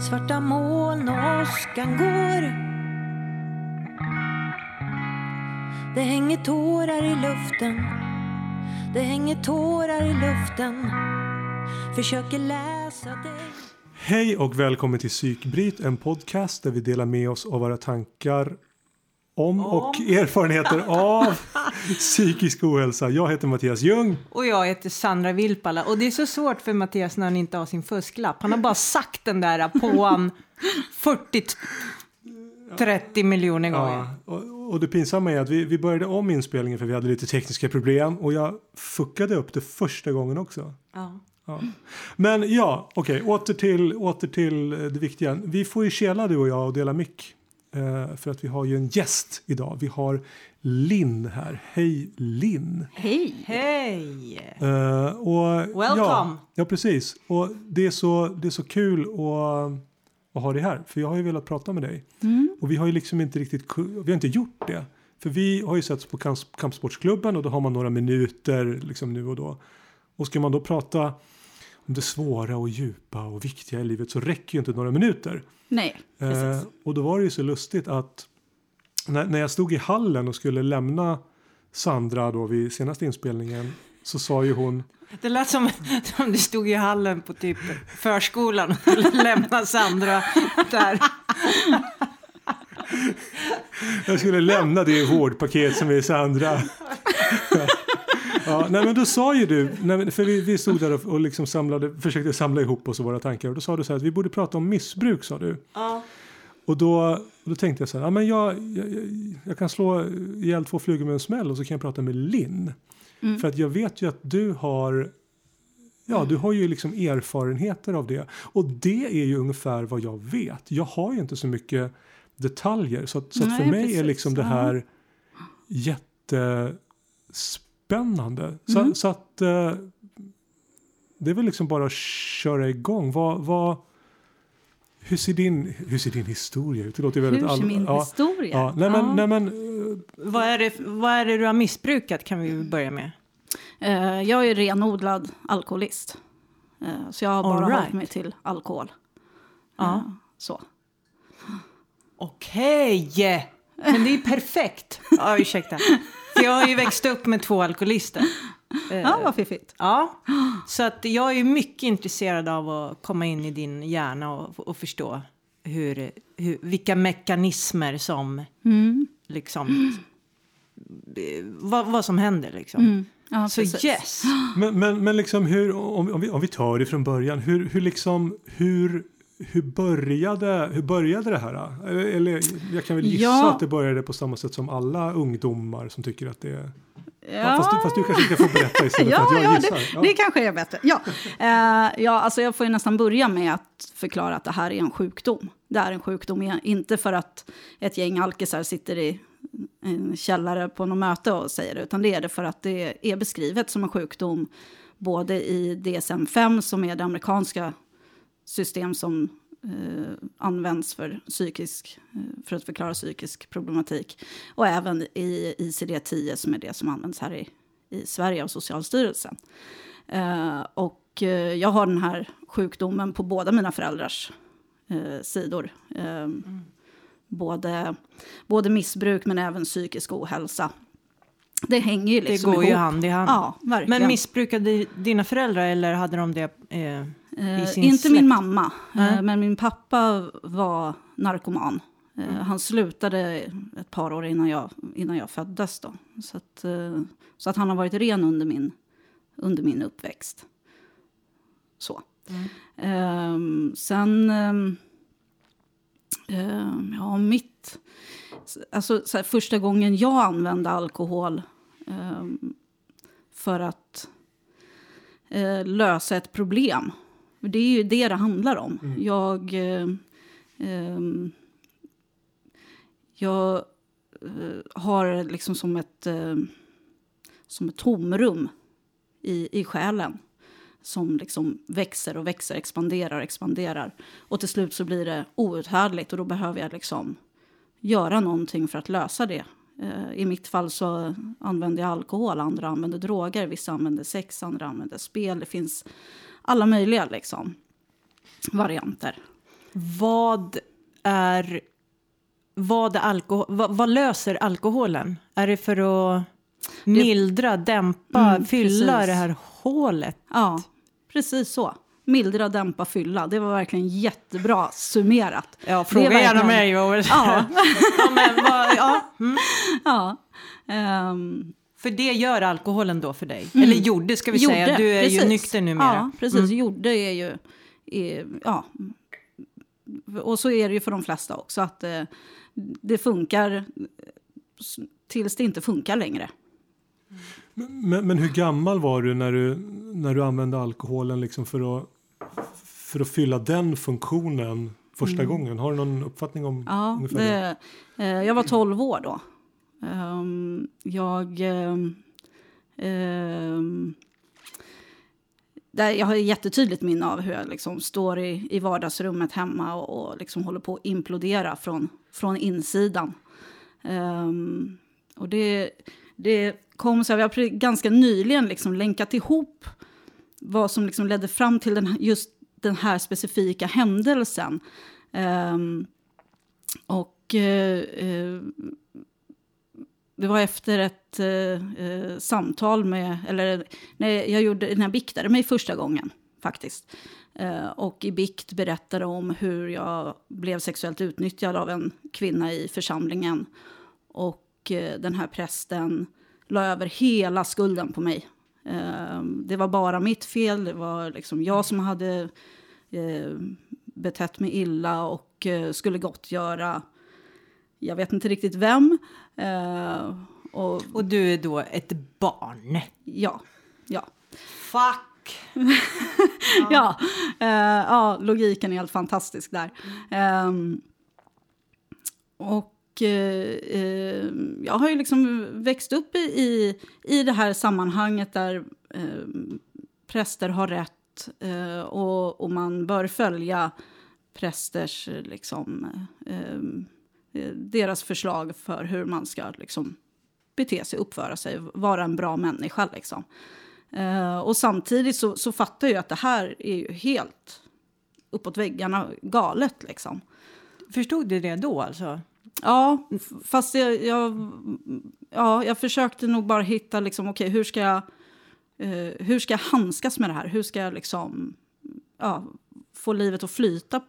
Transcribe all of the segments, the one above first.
Svarta moln och åskan går. Det hänger tårar i luften. Det hänger tårar i luften. Försöker läsa dig. Hej och välkommen till Psykbryt, en podcast där vi delar med oss av våra tankar om och erfarenheter av psykisk ohälsa. Jag heter Mattias Ljung. Och jag heter Sandra Vilpala. Och det är så svårt för Mattias när han inte har sin fusklapp. Han har bara sagt den där på en 40 30 miljoner gånger. Ja, och, och det pinsamma är att vi, vi började om inspelningen för vi hade lite tekniska problem och jag fuckade upp det första gången också. Ja. Ja. Men ja, okej, okay, åter, till, åter till det viktiga. Vi får ju kela du och jag och dela mick. Eh, för att vi har ju en gäst idag. Vi har Linn här. Hej Linn! Hej! Hej! Uh, och, Welcome! Ja, ja, precis. Och det är så, det är så kul att, att ha dig här. För jag har ju velat prata med dig. Mm. Och vi har ju liksom inte riktigt, vi har inte gjort det. För vi har ju setts på kamp, kampsportsklubben och då har man några minuter liksom nu och då. Och ska man då prata om det svåra och djupa och viktiga i livet så räcker ju inte några minuter. Nej, precis. Eh, och då var det ju så lustigt att när, när jag stod i hallen och skulle lämna Sandra då vid senaste inspelningen så sa ju hon det lät som, som du stod i hallen på typ förskolan och skulle lämna Sandra där. Jag skulle lämna det vårdpaket som är Sandra. Ja, nej, men då sa ju du, nej, för vi, vi stod där och, och liksom samlade, försökte samla ihop oss och våra tankar och då sa du så här att vi borde prata om missbruk sa du. Ja. Och då, då tänkte jag så här, ja, men jag, jag, jag kan slå ihjäl två flugor med en smäll och så kan jag prata med Linn. Mm. För att jag vet ju att du har Ja, du har ju liksom erfarenheter av det. Och det är ju ungefär vad jag vet. Jag har ju inte så mycket detaljer. Så, att, så att för mig precis. är liksom det här jättespännande. Så, mm. så att eh, det är väl liksom bara att köra igång. Vad, vad, hur, ser din, hur ser din historia ut? Det låter väldigt hur ser min ja, historia? Ja, nej, men, nej, men, uh, vad, är det, vad är det du har missbrukat kan vi börja med? Uh, jag är renodlad alkoholist. Uh, så jag har bara right. hållit mig till alkohol. Ja. så. Okej! Okay. Men det är perfekt. Ja, ursäkta. För jag har ju växt upp med två alkoholister. Ja, vad fiffigt. Ja, så att jag är mycket intresserad av att komma in i din hjärna och, och förstå hur, hur, vilka mekanismer som mm. liksom vad, vad som händer liksom. Mm. Ja, så precis. yes. Men, men, men liksom hur, om, om, vi, om vi tar det från början, hur, hur liksom, hur hur började, hur började det här? Eller jag kan väl gissa ja. att det började på samma sätt som alla ungdomar som tycker att det är... Ja. ja fast, du, fast, du, kanske ska få berätta istället ja, för att jag ja, gissar. Det, ja. det kanske är bättre. Ja. Uh, ja, alltså jag får ju nästan börja med att förklara att det här är en sjukdom. Det är en sjukdom, inte för att ett gäng alkisar sitter i en källare på något möte och säger det, utan det är det för att det är beskrivet som en sjukdom både i DSM-5 som är det amerikanska system som eh, används för, psykisk, eh, för att förklara psykisk problematik. Och även i ICD-10 som är det som används här i, i Sverige av Socialstyrelsen. Eh, och eh, jag har den här sjukdomen på båda mina föräldrars eh, sidor. Mm. Både, både missbruk men även psykisk ohälsa. Det hänger ju liksom Det går ihop. ju hand i hand. Ja, verkligen. Men missbrukade dina föräldrar eller hade de det inte släkt. min mamma, mm. men min pappa var narkoman. Eh, mm. Han slutade ett par år innan jag, innan jag föddes. Då. Så, att, eh, så att han har varit ren under min, under min uppväxt. Så. Mm. Ehm, sen... Ehm, ehm, ja, mitt... Alltså, här, första gången jag använde alkohol för att eh, lösa ett problem det är ju det det handlar om. Mm. Jag, eh, eh, jag eh, har liksom som ett, eh, som ett tomrum i, i själen som liksom växer och växer, expanderar och expanderar. Och till slut så blir det outhärdligt och då behöver jag liksom göra någonting för att lösa det. Eh, I mitt fall så använder jag alkohol, andra använder droger, vissa använder sex, andra använder spel. Det finns alla möjliga liksom, varianter. Vad är... Vad, är alkohol, vad, vad löser alkoholen? Är det för att mildra, dämpa, Mm, fylla precis. det här hålet? Ja, precis så. Mildra, dämpa, fylla. Det var verkligen jättebra summerat. Ja, Det fråga är gärna mig. Ja, ja, men, vad, ja. Mm. ja. Ehm, För det gör alkoholen då för dig? Eller gjorde, ska vi säga. Mm. Gjorde, Du är ju precis. nykter numera. Mm. Ja, precis. Gjorde är ju... Är, ja. Och så är det ju för de flesta också. Att eh, det funkar tills det inte funkar längre. Men, men hur gammal var du när du, när du använde alkoholen liksom för, att, för att fylla den funktionen första gången? Har du någon uppfattning om Mm. Ja, ungefär det? det, eh, jag var 12 år då. Um, jag... Um, där jag har jättetydligt minne av hur jag liksom står i, i vardagsrummet hemma och, och liksom håller på att implodera från, från insidan. Um, och det, det kom så här, vi har ganska nyligen liksom länkat ihop vad som liksom ledde fram till den, just den här specifika händelsen. Um, och uh, uh, det var efter ett eh, eh samtal med, eller när jag, gjorde, när jag biktade mig första gången faktiskt. Eh, och i bikt berättade om hur jag blev sexuellt utnyttjad av en kvinna i församlingen. Och eh, den här prästen la över hela skulden på mig. Eh, det var bara mitt fel, det var liksom jag som hade eh, betett mig illa och eh, skulle gottgöra, jag vet inte riktigt vem. Eh, och Och du är då ett barn. ja, ja. Fuck! Ja, eh, ja, logiken är helt fantastisk där. Ehm, och eh, eh, jag har ju liksom växt upp i, i, i det här sammanhanget där eh, präster har rätt eh, och, och man bör följa prästers, eh, liksom, eh, eh, deras förslag för hur man ska liksom, bete sig, uppföra sig, vara en bra människa. Liksom. Eh, och samtidigt så, så fattar jag att det här är ju helt uppåt väggarna galet. Liksom. Förstod du det då alltså? Ja, fast jag, jag, ja, jag försökte nog bara hitta liksom, okej, hur ska jag eh, hur ska jag handskas med det här? Hur ska jag liksom, ja, få livet att flyta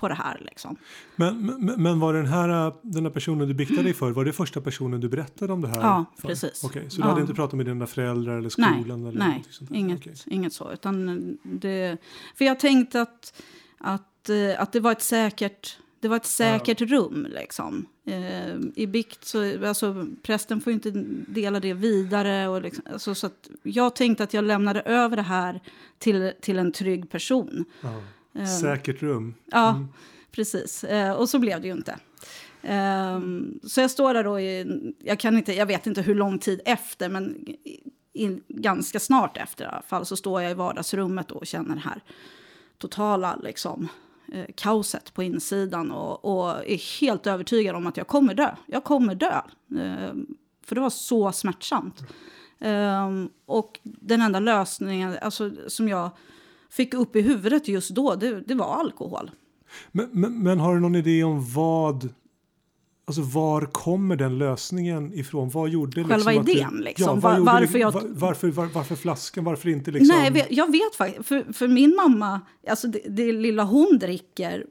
på det här? Liksom? Men, men, men var den här, den här personen du biktade dig för, var det första personen du berättade om det här? Ja, för? precis. Okej, så du Ja. hade inte pratat med dina föräldrar eller Nej, skolan? eller nej sånt där? inget, Okej. inget så. Utan det, för jag tänkte att, att, eh, att det var ett säkert, det var ett säkert rum. Liksom. Eh, I bikt så, alltså, prästen får inte dela det vidare. Och liksom, alltså, så jag tänkte att jag lämnade över det här till, till en trygg person. Ja. Säkert rum. Ja, precis. Eh, och så blev det ju inte. Ehm, så jag står där då i, jag, kan inte, jag vet inte hur lång tid efter, men i, i, ganska snart efter i alla fall så står jag i vardagsrummet och känner det här totala liksom, eh, kaoset på insidan och, och är helt övertygad om att jag kommer dö. Jag kommer dö. Ehm, för det var så smärtsamt. Ehm, och den enda lösningen alltså, som jag fick upp i huvudet just då, det, det var alkohol. Men, men, men har du någon idé om vad Alltså var kommer den lösningen ifrån? Vad gjorde Själva liksom idén, du, liksom. Ja, Var- gjorde varför det- jag- var, varför, var, varför flaskan? Varför inte liksom? Nej, jag vet, faktiskt. För, för min mamma, alltså det, det lilla hon dricker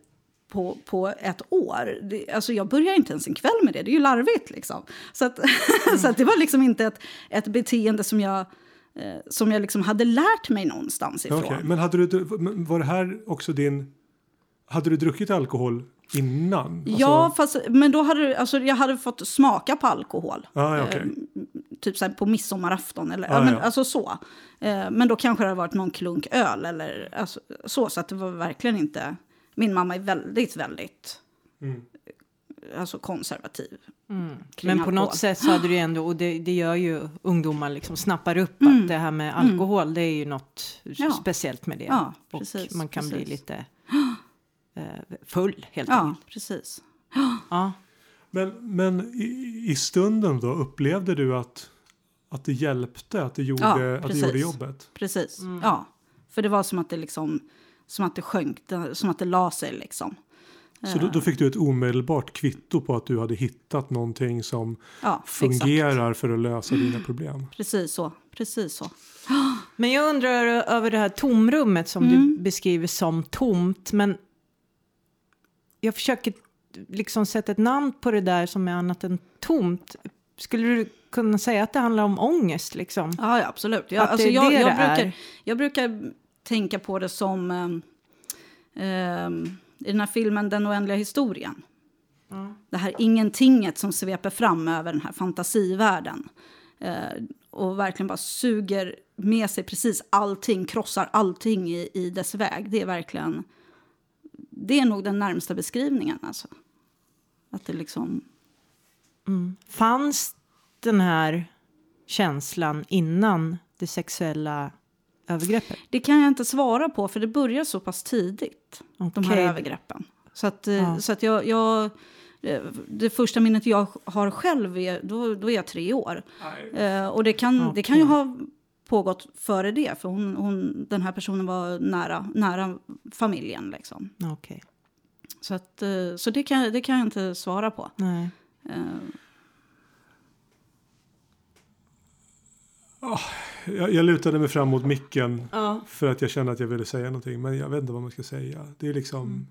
på, på ett år. Det, alltså jag börjar inte ens en kväll med det, det är ju larvigt. Liksom. Så, att, så att det var liksom inte ett, ett beteende som jag, eh, som jag liksom hade lärt mig någonstans ifrån. Okej, Men hade du, var det här också din... Hade du druckit alkohol innan? Alltså- Ja, fast, men då hade alltså, jag hade fått smaka på alkohol. Ah, okej. Eh, typ så på midsommarafton eller Ah, ja, men, ja. alltså så. Eh, men då kanske det hade varit någon klunk öl eller alltså, så. Så att det var verkligen inte... Min mamma är väldigt, väldigt Mm. Alltså, konservativ. Mm. Men på alkohol. något sätt så hade du ändå, och det, det gör ju ungdomar liksom, snappar upp Mm. att det här med alkohol, det är ju något Ja. speciellt med det. Ja, och precis, man kan bli precis. lite eh, full helt Ja, enkelt. precis. Ja. Men, men i, i stunden då, upplevde du att, att det hjälpte? Att det gjorde, Ja, att det gjorde jobbet? Precis, ja. För det var som att det liksom, som att det sjönk, som att det la sig liksom. Så då, då fick du ett omedelbart kvitto på att du hade hittat någonting som Ja, fungerar för att lösa dina problem. Precis så. Precis så. Men jag undrar över det här tomrummet som Mm. du beskriver som tomt. Men jag försöker liksom sätta ett namn på det där som är annat än tomt. Skulle du kunna säga att det handlar om ångest liksom? Ja, ja absolut. Jag, Att alltså, jag, det jag, det brukar, jag brukar tänka på det som ehm, ehm, i den här filmen Den oändliga historien. Det här ingentinget som sveper fram över den här fantasivärlden. Eh, och verkligen bara suger med sig precis allting, krossar allting i, i dess väg. Det är verkligen... Det är nog den närmsta beskrivningen. Alltså. Att det liksom... Fanns den här känslan innan det sexuella övergreppet? Det kan jag inte svara på, för det börjar så pass tidigt. De här övergreppen. Så att, eh, Ja. så att jag, jag... eh, Det första minnet jag har själv, är, då, då är jag tre år. Eh, och det kan, det kan ju ha pågått före det, för hon, hon, den här personen var nära, nära familjen. Liksom. Okej. Så, att, eh, så det, kan, det kan jag inte svara på. Nej. Eh, Jag, jag lutade mig fram mot micken Ja. för att jag kände att jag ville säga någonting. Men jag vet inte vad man ska säga. Det är liksom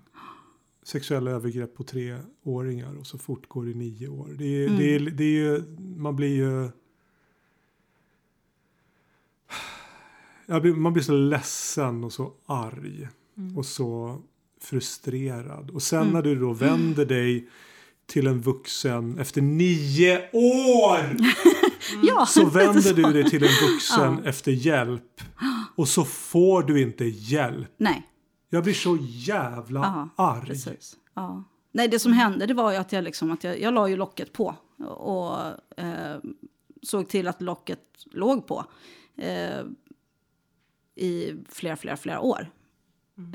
sexuella övergrepp på treåringar och så fortgår i nio år. Det är, det är, det är ju, man blir ju... Blir, man blir så ledsen och så arg. Och så frustrerad. Och sen när du då vänder dig till en vuxen efter nio år. Ja, Så vänder du så. dig till en vuxen efter hjälp. Och så får du inte hjälp. Nej. Jag blir så jävla Ja, arg. Precis. Ja. Nej, det som hände det var ju att jag, liksom, att jag, jag la ju locket på och eh, såg till att locket låg på eh, i flera, flera, flera år.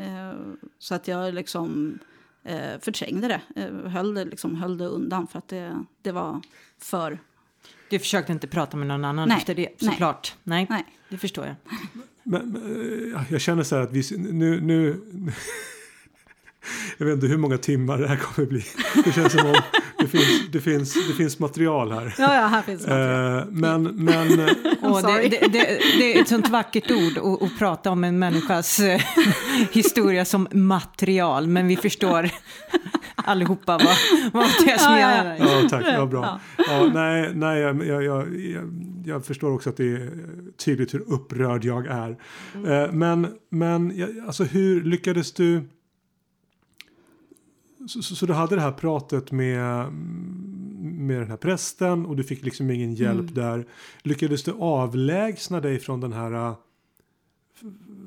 Eh, så att jag liksom eh, förträngde det, eh, höll det, liksom, höll det undan för att det, det var för... Du försökte inte prata med någon annan Nej. efter det, Nej. såklart. Nej. Nej. det förstår jag. Men, men, eh, jag känner så här att vi nu, nu Jag vet inte hur många timmar det här kommer bli. Det känns som om det finns, det finns, det finns material här. Ja, ja, här finns det. Eh, men, men Åh, det, det, det, det är ett sånt vackert ord att, att prata om en människas eh, historia som material. Men vi förstår allihopa vad, vad Mattias Ja, ja, ja. menar. Ja, tack. Ja, bra. Ja, nej, nej jag, jag, jag, jag, förstår också att det är tydligt hur upprörd jag är. Eh, men men alltså, hur lyckades du... Så, så, så du hade det här pratet med, med den här prästen och du fick liksom ingen hjälp där. Lyckades du avlägsna dig från den här f-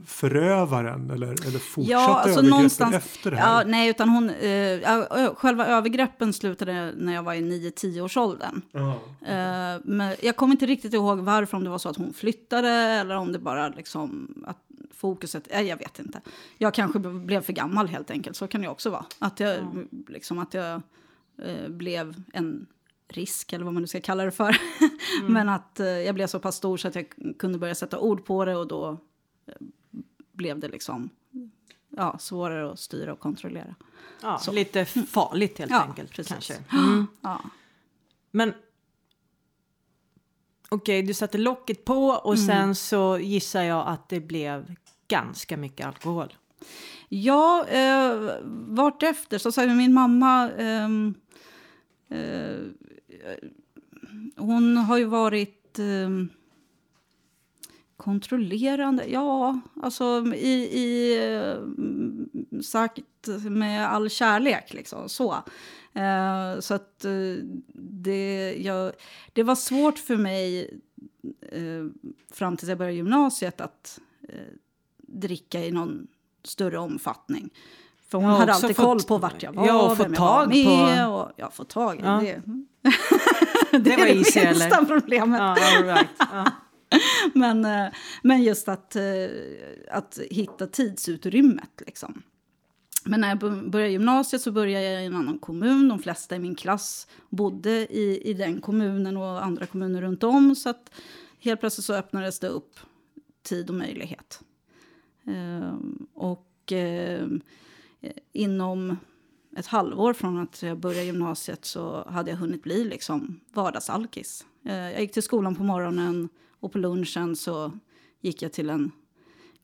förövaren eller, eller fortsatte Ja, alltså övergreppen efter det här? ja, nej, utan hon, eh, själva övergreppen slutade när jag var i 9-10 års åldern. Ja. Eh, men jag kommer inte riktigt ihåg varför, om det var så att hon flyttade eller om det bara liksom att fokuset, eh, jag vet inte. Jag kanske blev för gammal helt enkelt, så kan det också vara. Att jag, liksom, att jag eh, blev en risk, eller vad man nu ska kalla det för. Men att eh, jag blev så pass stor så att jag kunde börja sätta ord på det och då eh, blev det liksom ja, svårare att styra och kontrollera. Ja, lite farligt helt Ja, enkelt. precis. Kanske. Mm. Ja. Men okej, du satte locket på och Mm. sen så gissar jag att det blev ganska mycket alkohol. Ja, eh, vartefter. Så sagt, min mamma... ehm, eh, hon har ju varit ehm, kontrollerande. Ja, alltså i, i eh, sagt med all kärlek liksom så. Eh, så att eh, det, jag, det var svårt för mig eh, fram tills jag började gymnasiet att dricka i någon större omfattning. För hon hade alltid fått- koll på vart jag var, Ja, och vem jag var tag med. på- Och, ja, få tag i Ja. det. Det var är det minsta eller? problemet. Ja, right. ja. Men, men just att, att hitta tidsutrymmet. Liksom. Men när jag började gymnasiet så började jag i en annan kommun. De flesta i min klass bodde i, i den kommunen och andra kommuner runt om. Så att helt plötsligt så öppnades det upp tid och möjlighet. Ehm, och eh, inom ett halvår från att jag började gymnasiet så hade jag hunnit bli liksom vardagsalkis. Eh, jag gick till skolan på morgonen och på lunchen så gick jag till en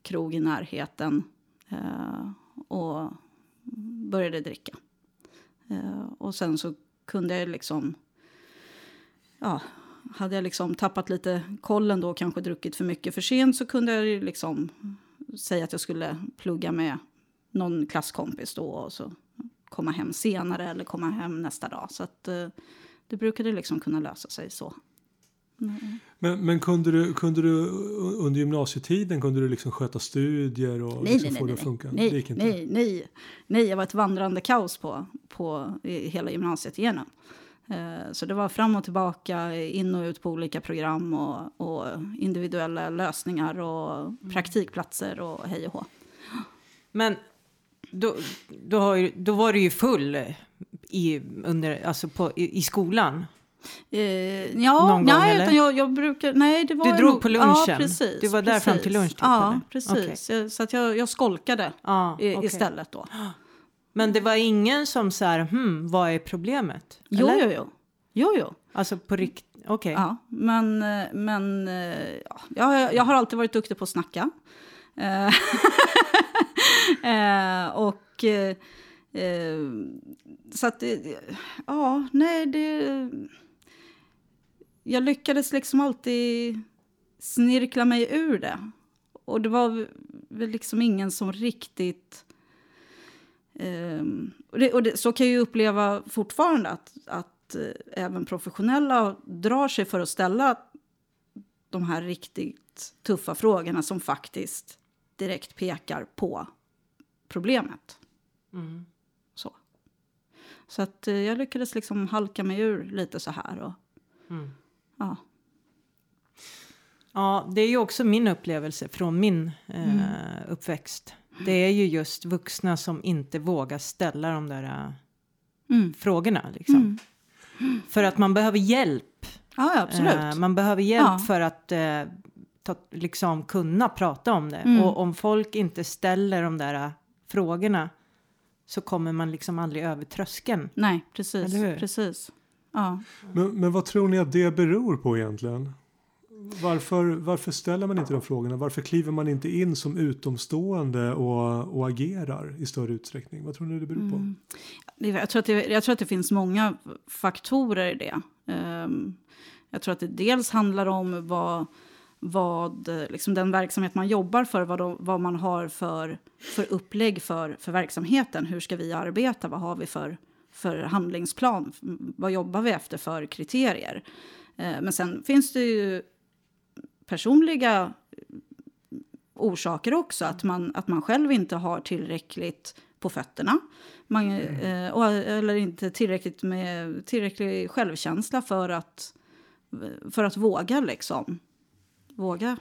krog i närheten eh, och började dricka. Eh, och sen så kunde jag liksom... Ja, hade jag liksom tappat lite kollen då och kanske druckit för mycket för sent så kunde jag liksom säga att jag skulle plugga med någon klasskompis då och så komma hem senare eller komma hem nästa dag. Så att eh, det brukade liksom kunna lösa sig så. Mm. Men, men kunde, du, kunde du under gymnasietiden kunde du liksom sköta studier och nej, liksom nej, få nej, det att funka? Nej, det inte. nej, nej, nej, jag var ett vandrande kaos på, på hela gymnasiet igenom. Eh, så det var fram och tillbaka, in och ut på olika program och, och individuella lösningar och mm. praktikplatser och hej och hå. Men då, då, har, då var du ju full i, under, alltså på, i, i skolan. Eh, ja, Någon nej, gång, utan jag, jag brukar... Nej, det var du drog nog, på lunchen? Ja, precis. Du var där precis. fram till lunch? Typ, ja, eller? precis. Okay. Så att jag, jag skolkade ah, okay. istället då. Men det var ingen som så här, hmm, vad är problemet? Jo, jo, jo. jo, jo. Alltså på riktigt? Okej. Okay. Ja, men, men ja, jag, jag har alltid varit duktig på att snacka. Eh, eh, och eh, så att ja, nej, det... Jag lyckades liksom alltid snirkla mig ur det. Och det var väl liksom ingen som riktigt... Um, och, det, och det, så kan jag ju uppleva fortfarande att, att uh, även professionella drar sig för att ställa de här riktigt tuffa frågorna som faktiskt direkt pekar på problemet. Mm. Så. Så att eh, jag lyckades liksom halka mig ur lite så här. Och, mm. Ja. ja, det är ju också min upplevelse från min eh, mm. uppväxt. Det är ju just vuxna som inte vågar ställa de där äh, mm. frågorna. Liksom. Mm. För att man behöver hjälp. Ja, absolut. Eh, man behöver hjälp ja. för att eh, ta, liksom kunna prata om det. Mm. Och om folk inte ställer de där äh, frågorna så kommer man liksom aldrig över tröskeln. Nej, precis. precis. Ja. Men, men vad tror ni att det beror på egentligen? Varför, varför ställer man inte de frågorna? Varför kliver man inte in som utomstående och, och agerar i större utsträckning? Vad tror ni det beror på? Mm. Jag, tror att det, jag tror att det finns många faktorer i det. Um, jag tror att det dels handlar om vad vad liksom den verksamhet man jobbar för, vad, de, vad man har för, för upplägg för, för verksamheten. Hur ska vi arbeta? Vad har vi för, för handlingsplan? Vad jobbar vi efter för kriterier? Eh, men sen finns det ju personliga orsaker också. Att man, att man själv inte har tillräckligt på fötterna. Man, mm. eh, eller inte tillräckligt med tillräcklig självkänsla för att, för att våga liksom våga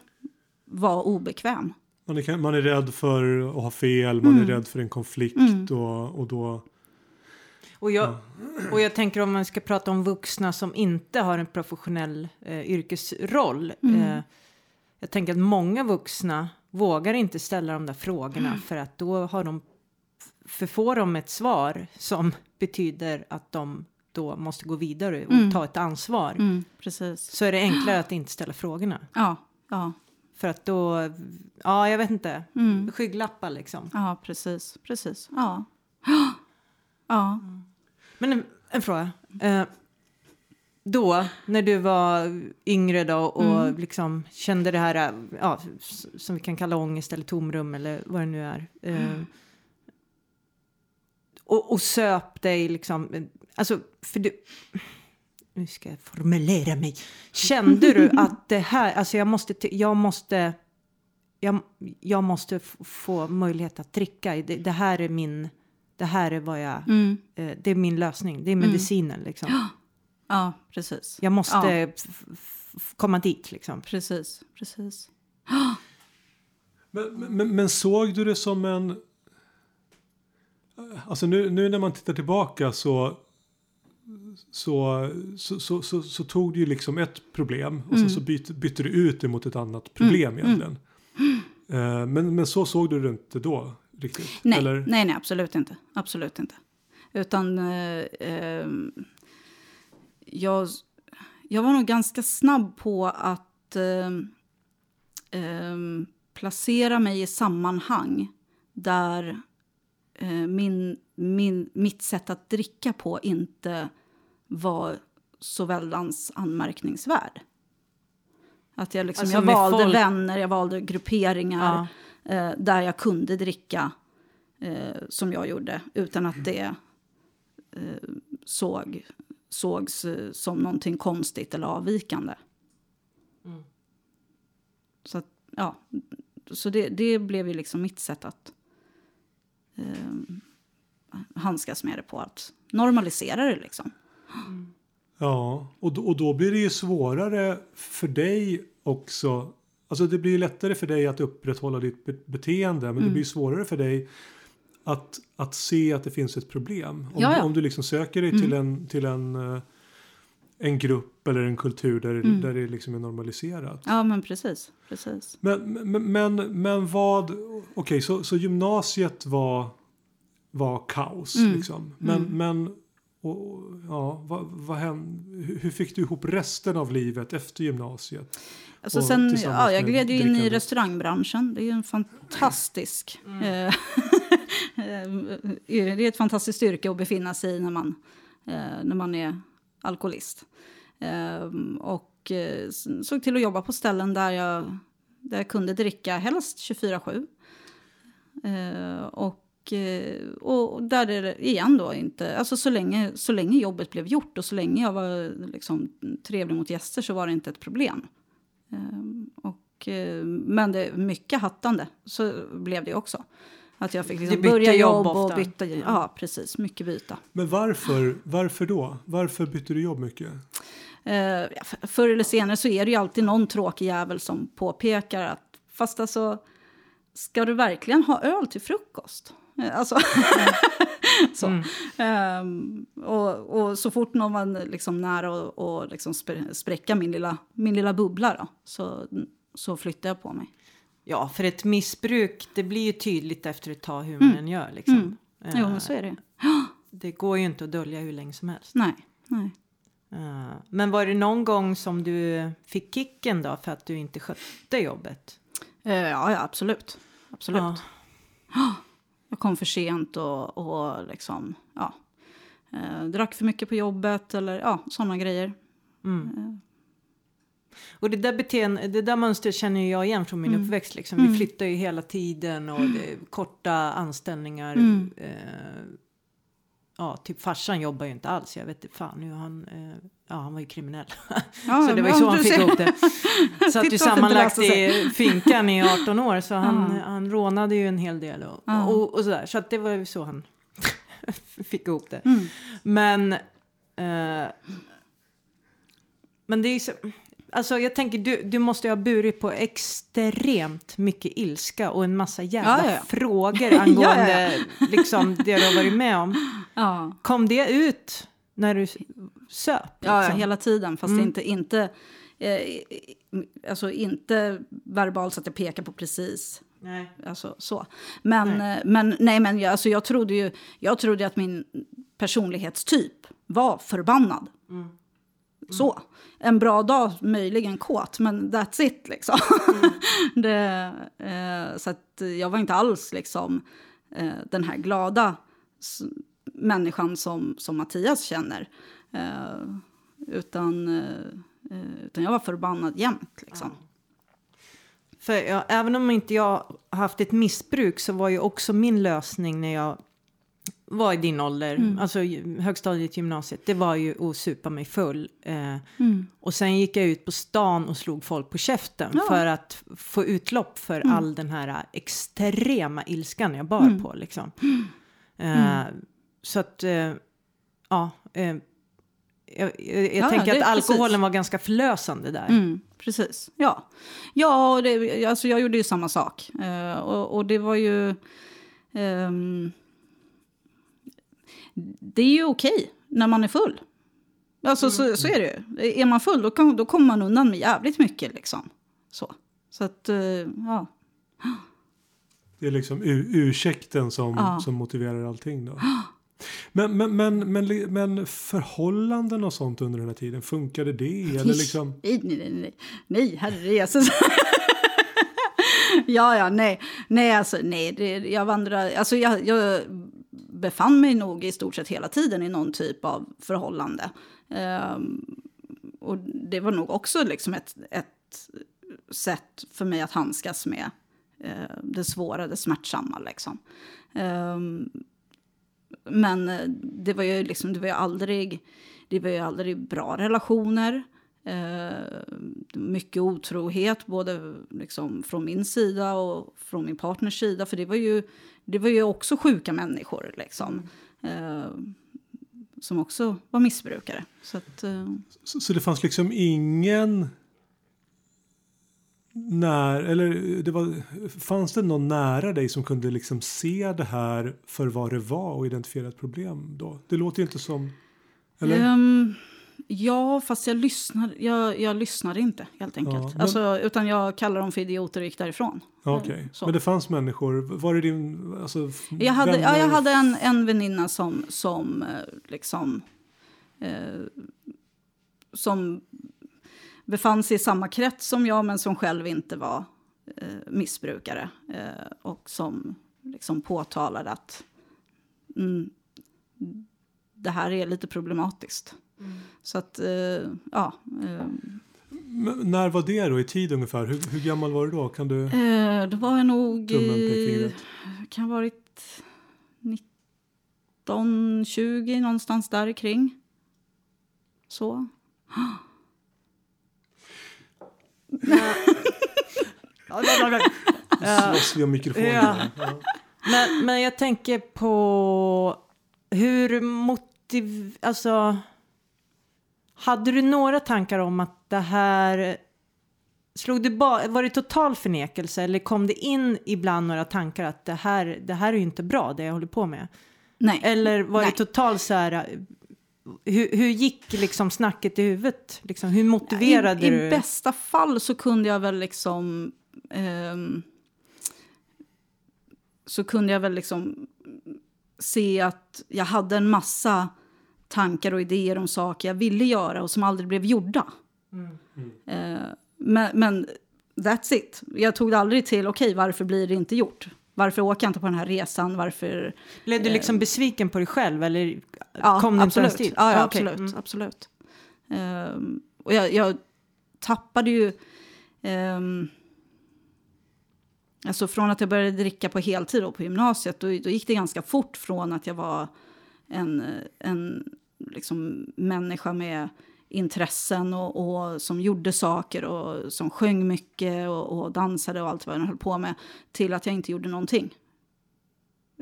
vara obekväm. Man är, man är rädd för att ha fel, man mm. är rädd för en konflikt mm. och, och då... Och jag, ja. och jag tänker om man ska prata om vuxna som inte har en professionell eh, yrkesroll. Mm. Eh, jag tänker att många vuxna vågar inte ställa de där frågorna mm. för att då har de för får de ett svar som betyder att de då måste gå vidare och mm. ta ett ansvar. Mm, precis. Så är det enklare att inte ställa frågorna. Ja, ja. För att då, ja jag vet inte, mm. skygglappar liksom. Ja, precis, precis. Ja. Ja. Men en, en fråga. Eh, då, när du var yngre då och mm. liksom kände det här, ja, som vi kan kalla ångest eller tomrum eller vad det nu är. Eh, och, och söp dig liksom Alltså, för du... Nu ska jag formulera mig. Kände du att det här, alltså jag måste, jag måste, jag, jag måste få möjlighet att dricka. Det, det, här är min, det här är vad jag, mm. eh, det är min lösning, det är mm. medicinen mm. liksom. Ja, ja precis. Jag måste ja. komma dit liksom. Precis, precis. Men, men, men såg du det som en Alltså nu, nu när man tittar tillbaka så så, så, så, så, så tog du ju liksom ett problem och mm. så, så bytte, bytte du ut det mot ett annat problem mm. egentligen. Mm. Uh, men, men så såg du det inte då? Riktigt, nej, eller? nej, nej, absolut inte. Absolut inte. Utan eh, eh, jag, jag var nog ganska snabb på att eh, eh, placera mig i sammanhang där eh, min, min, mitt sätt att dricka på inte var så väldans anmärkningsvärd. Att jag, liksom, Alltså jag valde folk- vänner, jag valde grupperingar eh, där jag kunde dricka eh, som jag gjorde utan att det eh, såg, sågs eh, som någonting konstigt eller avvikande. Så, att, ja, så det, det blev ju liksom mitt sätt att eh, handskas med det på. Att normalisera det liksom. Ja, och då, och då blir det ju svårare för dig också. Alltså det blir lättare för dig att upprätthålla ditt be- beteende men det Mm. blir svårare för dig att, att se att det finns ett problem. Om, ja. om du liksom söker dig till en, till en, eh, en grupp eller en kultur där, Mm. där det liksom är normaliserat. Ja, men precis. precis. Men, men, men, men vad, okej så, så gymnasiet var, var kaos Mm. liksom. Men, men och, ja, vad, vad hände, hur fick du ihop resten av livet efter gymnasiet? Alltså Och sen, ja, jag gled ju in i restaurangbranschen. Det är ju en fantastisk... eh, det är ett fantastiskt yrke att befinna sig i när man, eh, när man är alkoholist. Eh, och eh, såg till att jobba på ställen där jag, där jag kunde dricka helst 24-7. Eh, och, eh, och där det igen då inte, alltså så länge, så länge jobbet blev gjort och så länge jag var liksom trevlig mot gäster så var det inte ett problem. Ehm, och, eh, men det mycket hattande, så blev det också. Att jag fick liksom börja jobb jobb och ofta. byta. Ja, precis. Mycket byta. Men varför, varför då? Varför bytte du jobb mycket? Eh, förr eller senare så är det ju alltid någon tråkig jävel som påpekar att fast alltså, ska du verkligen ha öl till frukost? Eh, Alltså, så. Ehm, och, och så fort någon var liksom nära och, och liksom spr- spräcka min lilla, min lilla bubbla då, så, så flyttade jag på mig. Ja, för ett missbruk, det blir ju tydligt efter ett tag hur man än gör. Liksom. Jo, men så är det. Det går ju inte att dölja hur länge som helst. Nej, nej. Eh, men var det någon gång som du fick kicken då för att du inte skötte jobbet? Eh, ja, ja, absolut. absolut. Ja. Jag kom för sent och, och liksom, ja, eh, drack för mycket på jobbet eller ja, sådana grejer. Och det där, beteende, det där mönstret känner jag igen från min Mm. uppväxt. Liksom. Vi flyttar ju hela tiden och det är korta anställningar. Mm. Eh, ja, typ farsan jobbar ju inte alls. Jag vet inte fan nu han, eh, ja han var ju kriminell. Ja, så det var ju så han du fick ihop det. Titta att inte sammanlagt i finkan i 18 år så han, Ja. han rånade ju en hel del och, Ja. och, och sådär. Så att det var ju så han fick ihop det. Mm. Men, eh, men det är ju så, alltså jag tänker du, du måste ju ha burit på extremt mycket ilska och en massa jävla Ja, ja, frågor angående Ja, liksom det du har varit med om. Kom det ut när du söp? ja, ja liksom? hela tiden. Fast Mm. inte, inte, eh, alltså inte verbalt så att jag pekar på precis. Nej. Alltså, så. Men, Nej. eh, men, nej, men jag, alltså, jag trodde ju jag trodde att min personlighetstyp var förbannad. Mm. Så. En bra dag, möjligen kåt, men that's it liksom. Mm. det, eh, så att jag var inte alls liksom eh, den här glada människan som, som Mattias känner. Eh, utan, eh, eh, utan jag var förbannad jämt liksom. För ja, även om inte jag haft ett missbruk så var ju också min lösning när jag var i din ålder, Mm. alltså högstadiet, gymnasiet, det var ju att supa mig full. Eh, Mm. och sen gick jag ut på stan och slog folk på käften Ja. för att få utlopp för Mm. all den här extrema ilskan jag bar Mm. på. Liksom. Eh, Så att, eh, ja. Eh, jag jag, Ja, tänker att alkoholen precis. var ganska förlösande där. Mm, precis. Ja, ja och det, alltså jag gjorde ju samma sak. Eh, och, och det var ju... ehm, det är ju okej när man är full. Alltså så, så är det ju. Är man full då, kan, då kommer man undan med jävligt mycket. Liksom. Så, så att, eh, ja. Det är liksom ur- ursäkten som, Ja. som motiverar allting då. Men, men, men, men, men förhållanden och sånt under den här tiden, funkade det? Eller liksom... Nej, nej, nej, nej, nej herre Jesus. ja, ja, nej, nej, alltså, nej, det, jag vandrade, alltså jag, jag befann mig nog i stort sett hela tiden i någon typ av förhållande. Ehm, och det var nog också liksom ett, ett sätt för mig att handskas med eh, det svåra, det smärtsamma. Liksom. Ehm, men eh, det var ju liksom, det var ju aldrig, det var ju aldrig bra relationer. Eh, mycket otrohet, både liksom från min sida och från min partners sida. För det var ju, det var ju också sjuka människor liksom. Eh, som också var missbrukare. Så, att, eh. så, så, det fanns liksom ingen... När, eller det var, fanns det någon nära dig som kunde liksom se det här för vad det var och identifiera ett problem då? Det låter ju inte som... Eller? Um, Ja, fast jag lyssnade, jag, jag lyssnade inte helt enkelt. Ja, men... alltså, utan jag kallade dem för idioter och gick därifrån. Okej, okay. men det fanns människor. Var det din... Alltså, jag hade, ja, jag hade en, en väninna som, som eh, liksom... Eh, som befann sig i samma krets som jag men som själv inte var eh, missbrukare. Eh, och som liksom påtalade att mm, det här är lite problematiskt. Så att, eh, ja. Eh. Men när var det då i tid ungefär? Hur, hur gammal var du då? Kan du? Eh, då var jag nog i, kan ha varit 19, 20 någonstans där kring. Så. Slåss vi om mikrofonen? Ja. Ja. Men, men jag tänker på hur motiv... Alltså hade du några tankar om att det här... Slog det ba, var det total förnekelse eller kom det in ibland några tankar att det här, det här är ju inte bra det jag håller på med? Nej. Eller var Nej. det totalt så här... Hur, hur gick liksom snacket i huvudet? Liksom, hur motiverade I, du? I bästa fall så kunde jag väl liksom... Um, så kunde jag väl liksom se att jag hade en massa tankar och idéer om saker jag ville göra och som aldrig blev gjorda. Mm. Mm. men, men that's it. Jag tog det aldrig till, okej, okay, varför blir det inte gjort? Varför åker jag inte på den här resan? Varför... Blev du liksom eh, besviken på dig själv eller ja, kom det absolut. inte Ja, ja, absolut. Mm. absolut. Um, och jag, jag, tappade ju... Um, alltså från att jag började dricka på heltid på gymnasiet, då, då gick det ganska fort från att jag var en, en liksom, människa med intressen och, och, som gjorde saker och som sjöng mycket och, och dansade och allt vad jag höll på med till att jag inte gjorde någonting.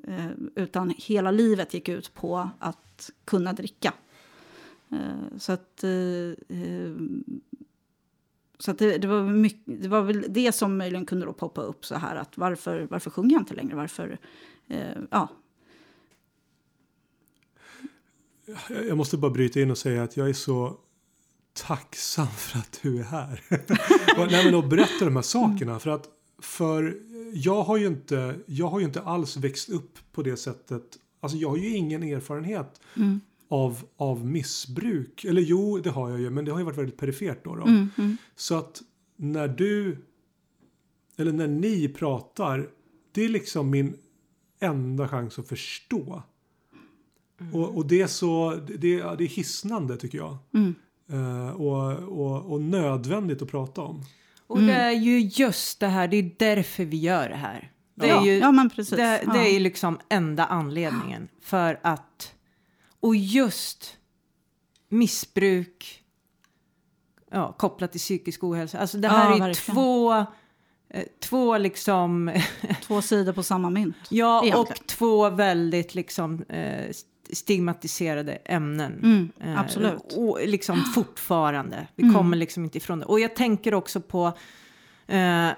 Eh, utan hela livet gick ut på att kunna dricka. Eh, så att, eh, eh så att det, det, var mycket, det var väl det som möjligen kunde då poppa upp så här att varför, varför sjunger jag inte längre? Varför, eh, ja, jag måste bara bryta in och säga att jag är så tacksam för att du är här. och, nej, men och berätta de här sakerna. För att för jag har ju inte, jag har ju inte alls växt upp på det sättet. Alltså jag har ju ingen erfarenhet mm. av, av missbruk. Eller jo, det har jag ju, men det har ju varit väldigt perifert då. då. Mm, mm. Så att när du, eller när ni pratar, det är liksom min enda chans att förstå Mm. Och, och, det är så, det, det är hisnande tycker jag. Mm. Uh, och, och, och, nödvändigt att prata om. Och det är ju just det här, det är därför vi gör det här. Det ja, är ju, ja, men precis. Det, det är ju liksom enda anledningen för att, och just missbruk ja, kopplat till psykisk ohälsa. Alltså det här ja, är verkligen. två, eh, två liksom... två sidor på samma mynt. Ja, egentligen. och två väldigt liksom eh, stigmatiserade ämnen. Mm, eh, absolut. och liksom fortfarande. Vi mm. kommer liksom inte ifrån det. Och jag tänker också på... Eh,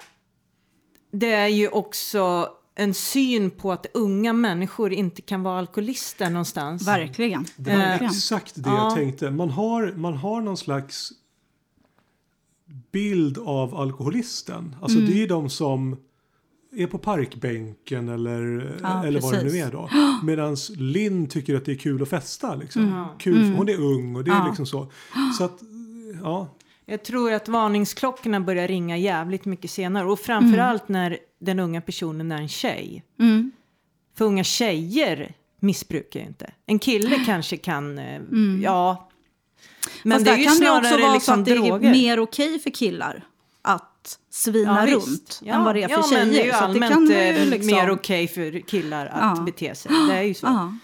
det är ju också en syn på att unga människor inte kan vara alkoholister någonstans. Verkligen. Det var eh, exakt det jag tänkte. Man har, man har någon slags bild av alkoholisten. Alltså mm. det är de som är på parkbänken eller, Ja, eller vad det nu är då. Medan Linn tycker att det är kul att festa. Liksom. Kul, för hon är ung och det är Mm. Ja. liksom så. Så att, ja. Jag tror att varningsklockorna börjar ringa jävligt mycket senare och framförallt när den unga personen är en tjej. Mm. För unga tjejer missbrukar ju inte. En kille kanske kan, eh, ja. Men Mm. Fast det är ju kan det snarare också vara liksom så att det droger. är mer okej för killar att svina Ja, runt visst. än vad det är för ja, tjejer. men det är ju allmänt kan ju liksom- mer okej för killar att Ja. bete sig. Det är ju så. Ja.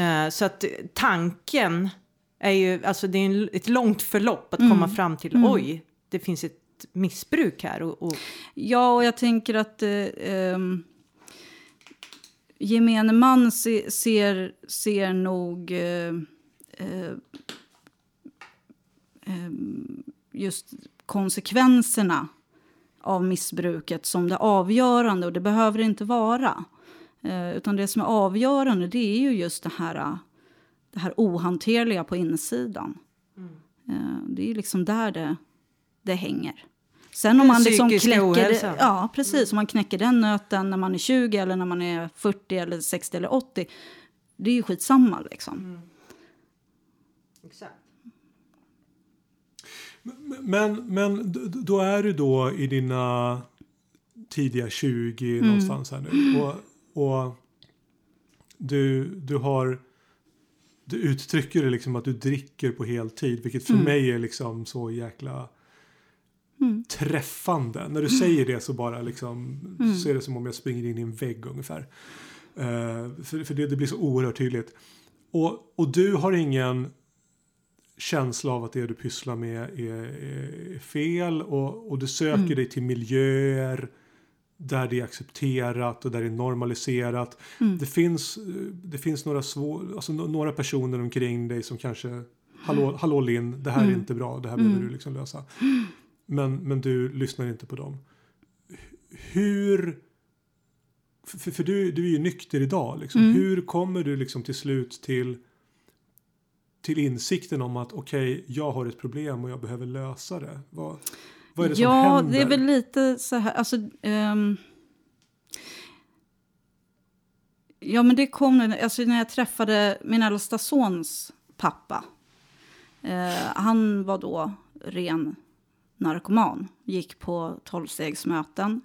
Eh, så att tanken är ju, alltså det är ett långt förlopp att komma fram till, oj, det finns ett missbruk här. Och, och, Ja, och jag tänker att eh, ehm, gemene man se, ser, ser nog eh, eh, ehm, just konsekvenserna av missbruket som det avgörande och det behöver det inte vara. Eh, utan det som är avgörande det är ju just det här, det här ohanterliga på insidan. Eh, det är liksom där det, det hänger. Sen om man liksom knäcker, ja, precis, om man knäcker den nöten när man är 20 eller när man är 40 eller 60 eller 80. Det är ju skitsamma liksom. Men, men då är du då i dina tidiga 20 Mm. någonstans här nu. Och, och du, du har du uttrycker det liksom att du dricker på heltid vilket för Mm. mig är liksom så jäkla träffande. När du säger det så bara liksom Mm. så är det som om jag springer in i en vägg ungefär. Eh, för för det, det blir så oerhört tydligt. Och, och du har ingen känsla av att det du pysslar med är, är fel och, och du söker Mm. dig till miljöer där det är accepterat och där det är normaliserat. Mm. Det, finns, eh, det finns några, svår, alltså, några personer omkring dig som kanske Hallå, hallå Linn, det här är inte bra, det här behöver du liksom lösa. Men, men du lyssnar inte på dem. Hur... För, för du, du är ju nykter idag. Liksom. Hur kommer du liksom till slut till, till insikten om att okej, jag har ett problem och jag behöver lösa det? Vad, vad är det som ja, händer? det är väl lite så här, alltså... ehm, ja, men det kom nu- alltså när jag träffade min äldsta sons pappa. Eh, han var då ren narkoman, gick på tolvstegsmöten.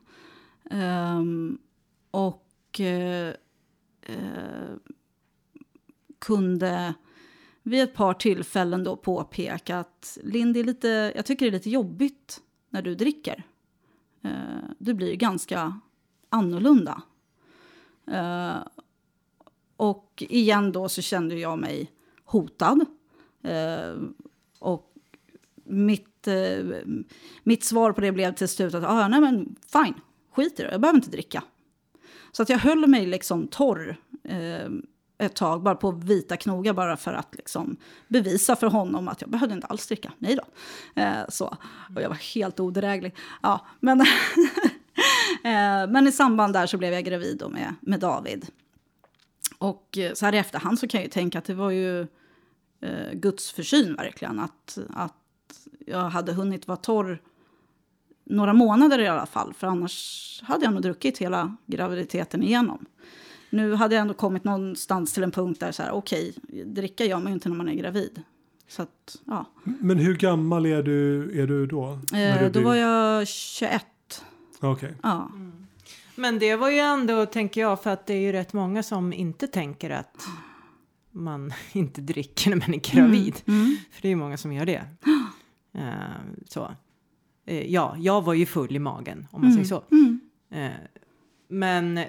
Ehm, och eh, eh, kunde vid ett par tillfällen då påpekat Lind, Linn, det är lite, jag tycker det är lite jobbigt när du dricker. Eh, du blir ganska annorlunda. Eh, och igen då så kände jag mig hotad. Eh, och mitt, eh, mitt svar på det blev till slut att ah, nej men fine, skit i det, jag behöver inte dricka. Så att jag höll mig liksom torr eh, ett tag, bara på vita knogar, bara för att liksom bevisa för honom att jag behövde inte alls dricka. Nej då. Eh, så. Och jag var helt odräglig. Ja, men, eh, men i samband där så blev jag gravid då med, med David. Och eh, så här i efterhand så kan jag ju tänka att det var ju eh, Guds försyn verkligen. Att, att jag hade hunnit vara torr några månader i alla fall. För annars hade jag nog druckit hela graviditeten igenom. Nu hade jag ändå kommit någonstans till en punkt där så här, okej, dricka gör man ju inte när man är gravid. Så att, ja. Men hur gammal är du, är du då? När du Eh, då blir- var jag 21. Okej. Ja. Men det var ju ändå, tänker jag, för att det är ju rätt många som inte tänker att man inte dricker när man är gravid. Mm. För det är ju många som gör det. Eh, så. Eh, ja, jag var ju full i magen, om man säger så. Mm. Eh, men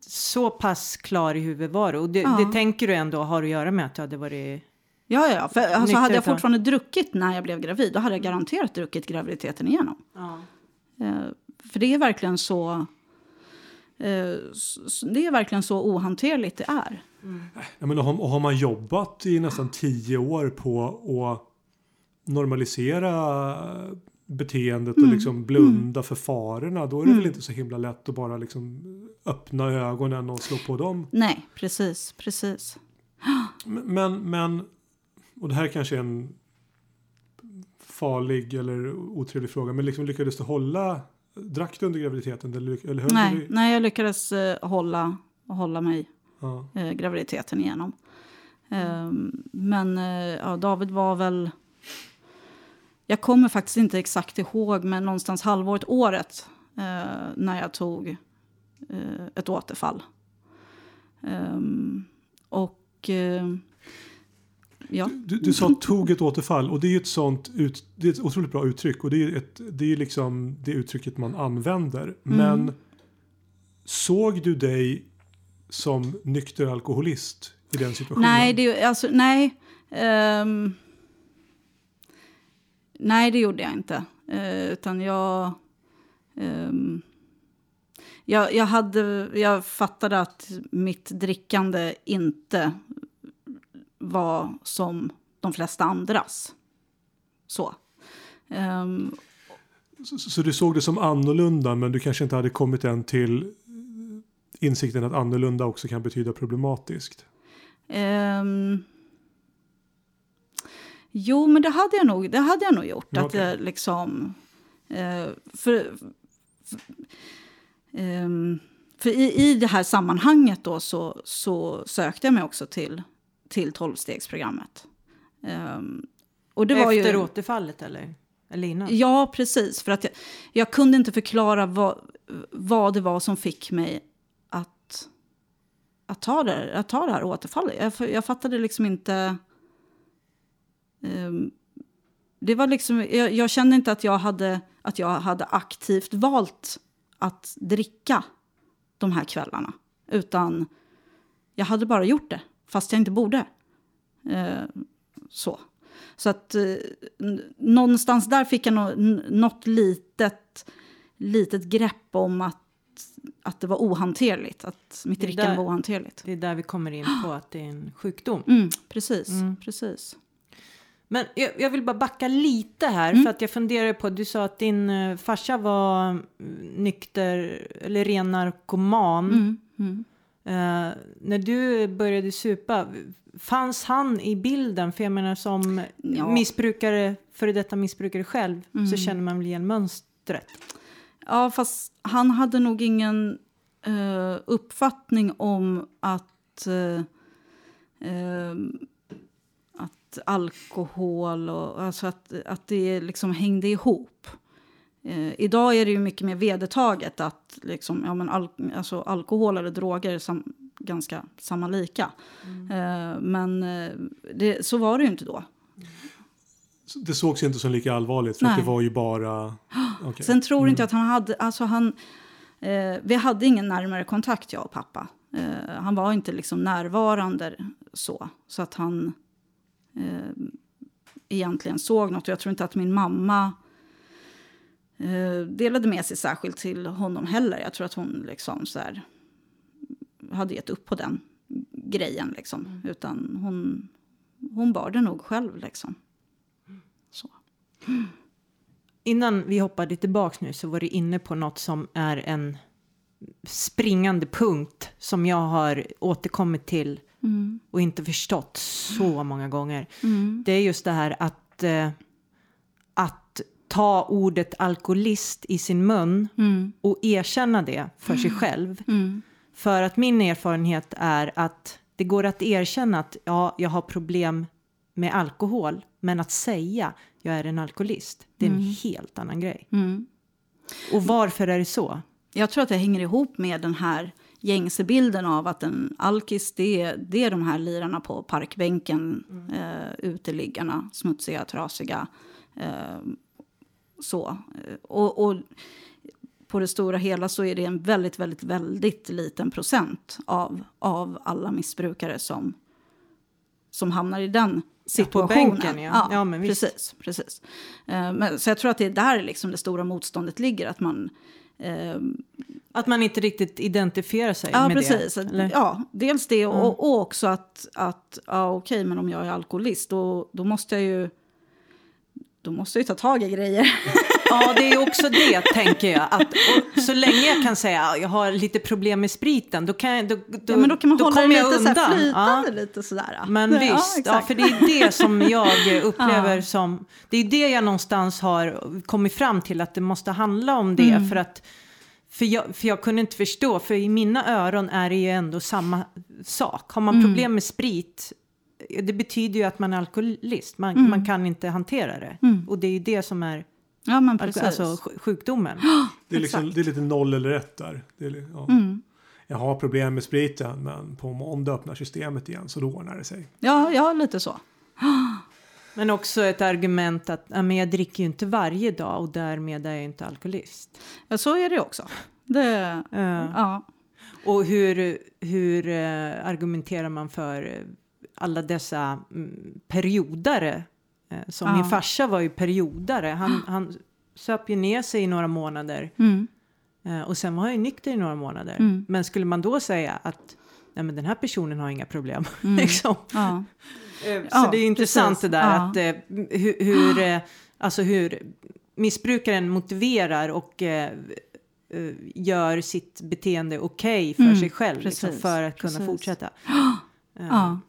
så pass klar i huvudet var du. Och det, Ja. det tänker du ändå har att göra med att du hade varit... Ja, ja, för alltså, hade jag fortfarande druckit när jag blev gravid, då hade jag garanterat druckit graviditeten igenom. Ja. Eh, för det är verkligen så... Eh, det är verkligen så ohanterligt det är. Ja, men har, och har man jobbat i nästan tio år på att normalisera beteendet och liksom blunda för farorna då är det väl inte så himla lätt att bara liksom öppna ögonen och slå på dem. Nej, precis, precis. Men, men och det här kanske är en farlig eller otrevlig fråga men liksom lyckades du hålla drack du under graviditeten? Eller, eller Nej, du, nej, jag lyckades eh, hålla, hålla mig ja. eh, graviditeten igenom. Ehm, men eh, ja, David var väl... Jag kommer faktiskt inte exakt ihåg, men någonstans halvåret, året eh, när jag tog eh, ett återfall. Ehm, och... eh, ja. Du, du sa tog ett återfall och det är ett sånt ut, det är ett otroligt bra uttryck och det är, ett, det är liksom det uttrycket man använder. Men såg du dig som nykter alkoholist i den situationen? Nej, det, alltså, nej. Ehm, nej, det gjorde jag inte. Eh, utan jag, ehm, jag... Jag, hade, jag fattade att mitt drickande inte var som de flesta andras. Så. Ehm, Så, så du såg det som annorlunda men du kanske inte hade kommit än till insikten att annorlunda också kan betyda problematiskt? Ehm, jo, men det hade jag nog, det hade jag nog gjort. Ja, Att jag liksom... eh, för för, ehm, för i, i det här sammanhanget då så, så sökte jag mig också till, till 12-stegsprogrammet. Ehm, och det var Efter ju, återfallet eller? Eller innan? Ja, precis. För att jag, jag kunde inte förklara vad, vad det var som fick mig att, att, ta, det, att ta det här återfallet. Jag, jag fattade liksom inte... ehm, det var liksom, jag, jag kände inte att jag, hade, att jag hade aktivt valt att dricka de här kvällarna. Utan jag hade bara gjort det, fast jag inte borde. Eh, så. Så att eh, någonstans där fick jag nå- n- något litet, litet grepp om att, att det var ohanterligt. Att mitt drickande var ohanterligt. Det är där vi kommer in på att det är en sjukdom. Mm, precis, Mm. precis. Men jag, jag vill bara backa lite här Mm. för att jag funderar på, du sa att din uh, farsa var mm, nykter eller ren narkoman. Mm, mm. Eh, när du började supa, fanns han i bilden? För jag menar som Ja. missbrukare, före detta missbrukare själv, Mm. så känner man väl igen mönstret. Ja, fast han hade nog ingen eh, uppfattning om att, eh, att alkohol och alltså att, att det liksom hängde ihop. Eh, idag är det ju mycket mer vedertaget att liksom, ja, men al alltså, alkohol eller droger är sam ganska samma lika. Eh, men eh, det, så var det ju inte då. Så Det sågs inte som lika allvarligt för det var ju bara... okej. Sen tror inte jag att han hade, alltså han, eh, vi hade ingen närmare kontakt jag och pappa. Eh, han var inte liksom närvarande så, så att han eh, egentligen såg något. Och jag tror inte att min mamma eh, delade med sig särskilt till honom heller. Jag tror att hon liksom så här, hade gett upp på den grejen liksom. Utan hon, hon bar det nog själv liksom. Så. Innan vi hoppade tillbaka nu så var du inne på något som är en springande punkt som jag har återkommit till Mm. och inte förstått så många gånger. Mm. Det är just det här att, eh, att ta ordet alkoholist i sin mun Mm. och erkänna det för sig själv. Mm. För att min erfarenhet är att det går att erkänna att ja, jag har problem med alkohol, men att säga jag är en alkoholist, det är en helt annan grej. Mm. Och varför är det så? Jag tror att det hänger ihop med den här gängse bilden av att en alkis det är, det är de här lirarna på parkbänken, eh, uteliggarna, smutsiga, trasiga. Eh, så. Och, och på det stora hela så är det en väldigt, väldigt, väldigt liten procent av, av alla missbrukare som, som hamnar i den situationen. bänken, ja. Ja, men visst. precis. precis. Eh, men, så jag tror att det är där liksom det stora motståndet ligger. Att man, eh, Att man inte riktigt identifierar sig Ja, med precis. det? eller? Ja, dels det och, och också att, att ja, okej, men om jag är alkoholist då, då måste jag ju då måste jag ju ta tag i grejer. Ja, det är också det, tänker jag. Att, så länge jag kan säga att jag har lite problem med spriten, då kan, jag, då, då, ja, men då kan man då hålla kommer jag lite så undan. här flytande, Ja. lite sådär. Men ja, visst, ja, för det är det som jag upplever som... Det är det jag någonstans har kommit fram till, att det måste handla om det. Mm. För att för jag, för jag kunde inte förstå, för i mina öron är det ju ändå samma sak. Har man Mm. problem med sprit, det betyder ju att man är alkoholist. Man, Mm. man kan inte hantera det. Och det är ju det som är Ja, men precis. alltså, sj- sjukdomen. Det är, liksom, det är lite noll eller ett där. Det är, ja. Mm. Jag har problem med spriten men på måndag öppnar systemet igen så då ordnar det sig. ja, ja, lite så. Men också ett argument att ja, men jag dricker ju inte varje dag och därmed är jag inte alkoholist. Ja, så är det också. Det, Eh, ja. Och hur, hur eh, argumenterar man för alla dessa mm, periodare? Eh, som Ja. min farsa var ju periodare. Han, han söp ju ner sig i några månader Mm. eh, och sen var han ju nykter i några månader. Mm. Men skulle man då säga att nej, men den här personen har inga problem. Mm. liksom. Ja. Eh, Så Ja, det är intressant precis. det där Ja. att eh, hur, hur, eh, alltså hur missbrukaren motiverar och gör sitt beteende okej för Mm, sig själv liksom, för att kunna precis. fortsätta. Eh, Ja.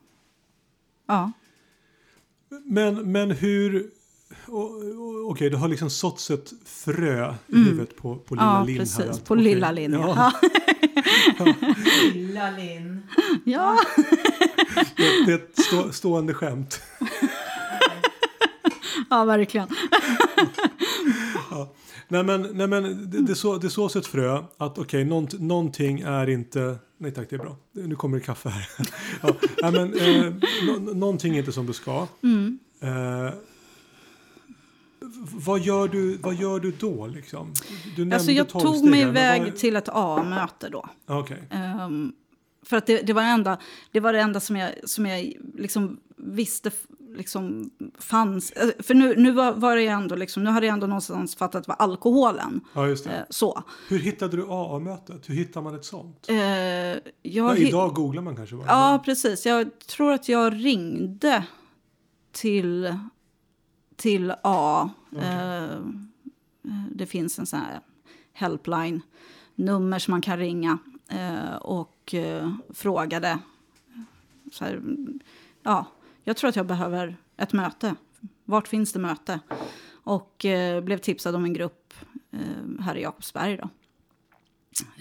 ja. Men, men hur... Okej, det har liksom såtts ett frö i huvudet på, på lilla Mm. ja, Linn. precis. Här, att- På okej, lilla Linn. Ja, Ja. Lilla Linn. ja. Det, det är ett stå, stående skämt. ja, verkligen. Nej men, nej, men det, det, så, det sås ett frö att okej, nånt, någonting är inte... Nej tack, det är bra. Nu kommer det kaffe här. ja, nej, men, eh, nå, någonting är inte som det ska. Mm. Eh, vad, gör du, vad gör du då liksom? Du nämnde Alltså, jag tog mig iväg vad- till ett A-möte då. Ja, Okej. För att det, det, var det, enda, det var det enda som jag, som jag liksom visste liksom fanns. Eh, För nu, nu var, var det ändå liksom, nu hade jag ändå någonstans fattat var alkoholen. Ja, just det. Eh, så. Hur hittade du AA-mötet? Hur hittar man ett sånt? Eh, Ja, idag googlar man kanske bara. Ja, precis. Jag tror att jag ringde till, till A. Eh, det finns en sån här helpline-nummer som man kan ringa eh, Eh, och eh, frågade. Så här, ja, jag tror att jag behöver ett möte. Vart finns det möte? Och eh, blev tipsad om en grupp eh, här i Jakobsberg. Då.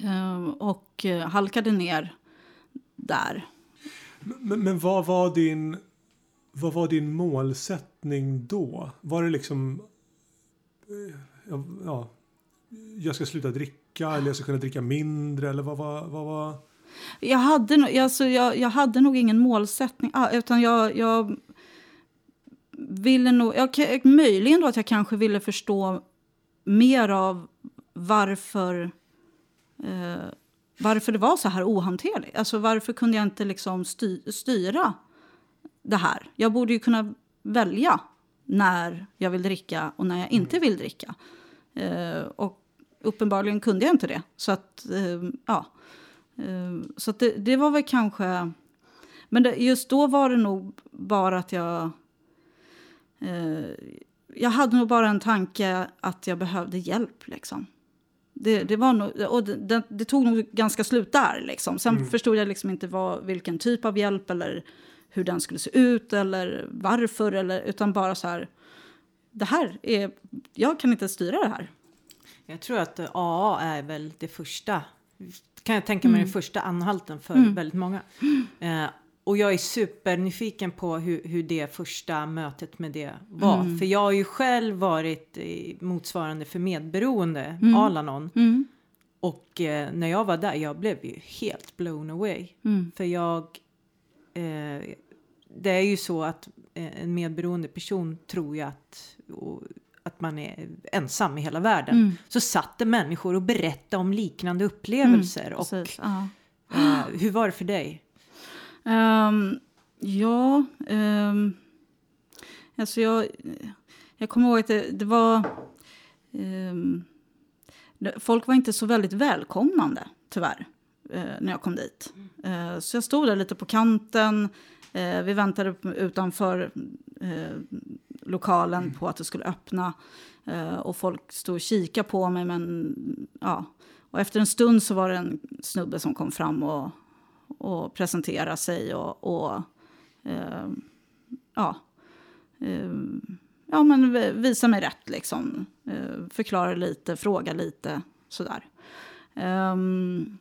Eh, och eh, halkade ner där. Men, men vad var din... Vad var din målsättning då? Var det liksom... Eh, ja, ja, jag ska sluta dricka eller jag ska kunna dricka mindre eller vad var... Vad var Jag hade, alltså, jag, jag hade nog ingen målsättning, ah, utan jag, jag ville nog... Jag, möjligen då att jag kanske ville förstå mer av varför, eh, varför det var så här ohanterligt. Alltså varför kunde jag inte liksom sty, styra det här? Jag borde ju kunna välja när jag vill dricka och när jag inte vill dricka. Eh, och uppenbarligen kunde jag inte det. Så att, eh, ja. Eh, Så att det, det var väl kanske... Men det, just då var det nog bara att jag... Jag hade nog bara en tanke att jag behövde hjälp. Liksom. Det, det, var nog, och det, det, det tog nog ganska slut där. Liksom. Sen förstod jag liksom inte vad, vilken typ av hjälp eller hur den skulle se ut eller varför. Eller, utan bara så här, det här är, jag kan inte styra det här. Jag tror att AA är väl det första, kan jag tänka mig Mm. den första anhalten för väldigt många. Eh, och jag är supernyfiken på hur, hur det första mötet med det var. Mm. För jag har ju själv varit motsvarande för medberoende, Alanon. Mm. Och eh, när jag var där, jag blev ju helt blown away. Mm. För jag, eh, det är ju så att en medberoende person tror ju att, och, att man är ensam i hela världen. Mm. Så satt det människor och berättade om liknande upplevelser. och Precis, ja. eh, hur var det för dig? Ehm, ja, um, alltså jag, jag kommer ihåg att det, det var... det, folk var inte så väldigt välkomnande, tyvärr, eh, när jag kom dit. Eh, så jag stod där lite på kanten. Eh, vi väntade utanför eh, lokalen på att det skulle öppna. Eh, och folk stod och kikade på mig men ja. Och efter en stund så var det en snubbe som kom fram och, och presenterade sig och, och eh, ja. Eh, ja men visa mig rätt liksom. Eh, förklara lite, fråga lite sådär. Um,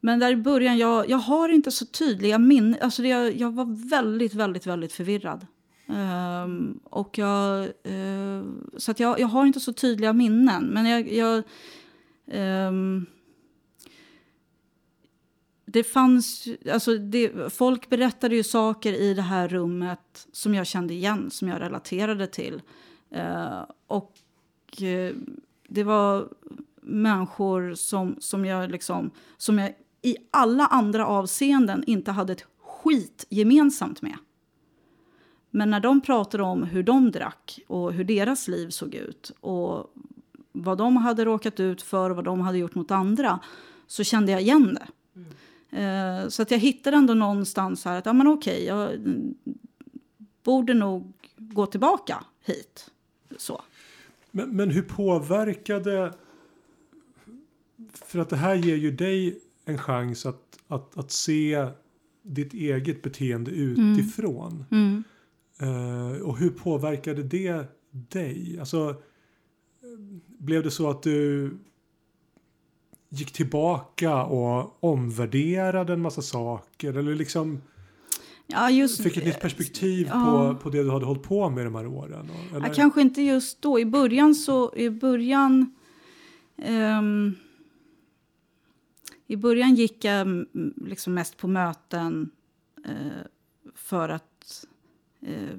men där i början, jag, jag har inte så tydliga minnen. Alltså jag, jag var väldigt, väldigt, väldigt förvirrad. Um, och jag, uh, så att jag, jag har inte så tydliga minnen. Men jag... jag um, det fanns... Alltså det, folk berättade ju saker i det här rummet som jag kände igen, som jag relaterade till. Uh, och uh, det var människor som, som, jag liksom, som jag i alla andra avseenden inte hade ett skit gemensamt med. Men när de pratade om hur de drack och hur deras liv såg ut och vad de hade råkat ut för och vad de hade gjort mot andra så kände jag igen det. Mm. så att jag hittade ändå någonstans här att ja, men okej, jag borde nog gå tillbaka hit. Så. Men, men hur påverkade... För att det här ger ju dig en chans att, att, att se ditt eget beteende mm. utifrån. Mm. Uh, och hur påverkade det dig? Alltså, blev det så att du gick tillbaka och omvärderade en massa saker? Eller liksom ja, just, fick ett nytt perspektiv ja. på, på det du hade hållit på med de här åren? Eller? Ja, kanske inte just då. I början så... I början... Um, i början gick jag mm, liksom mest på möten eh, för att eh,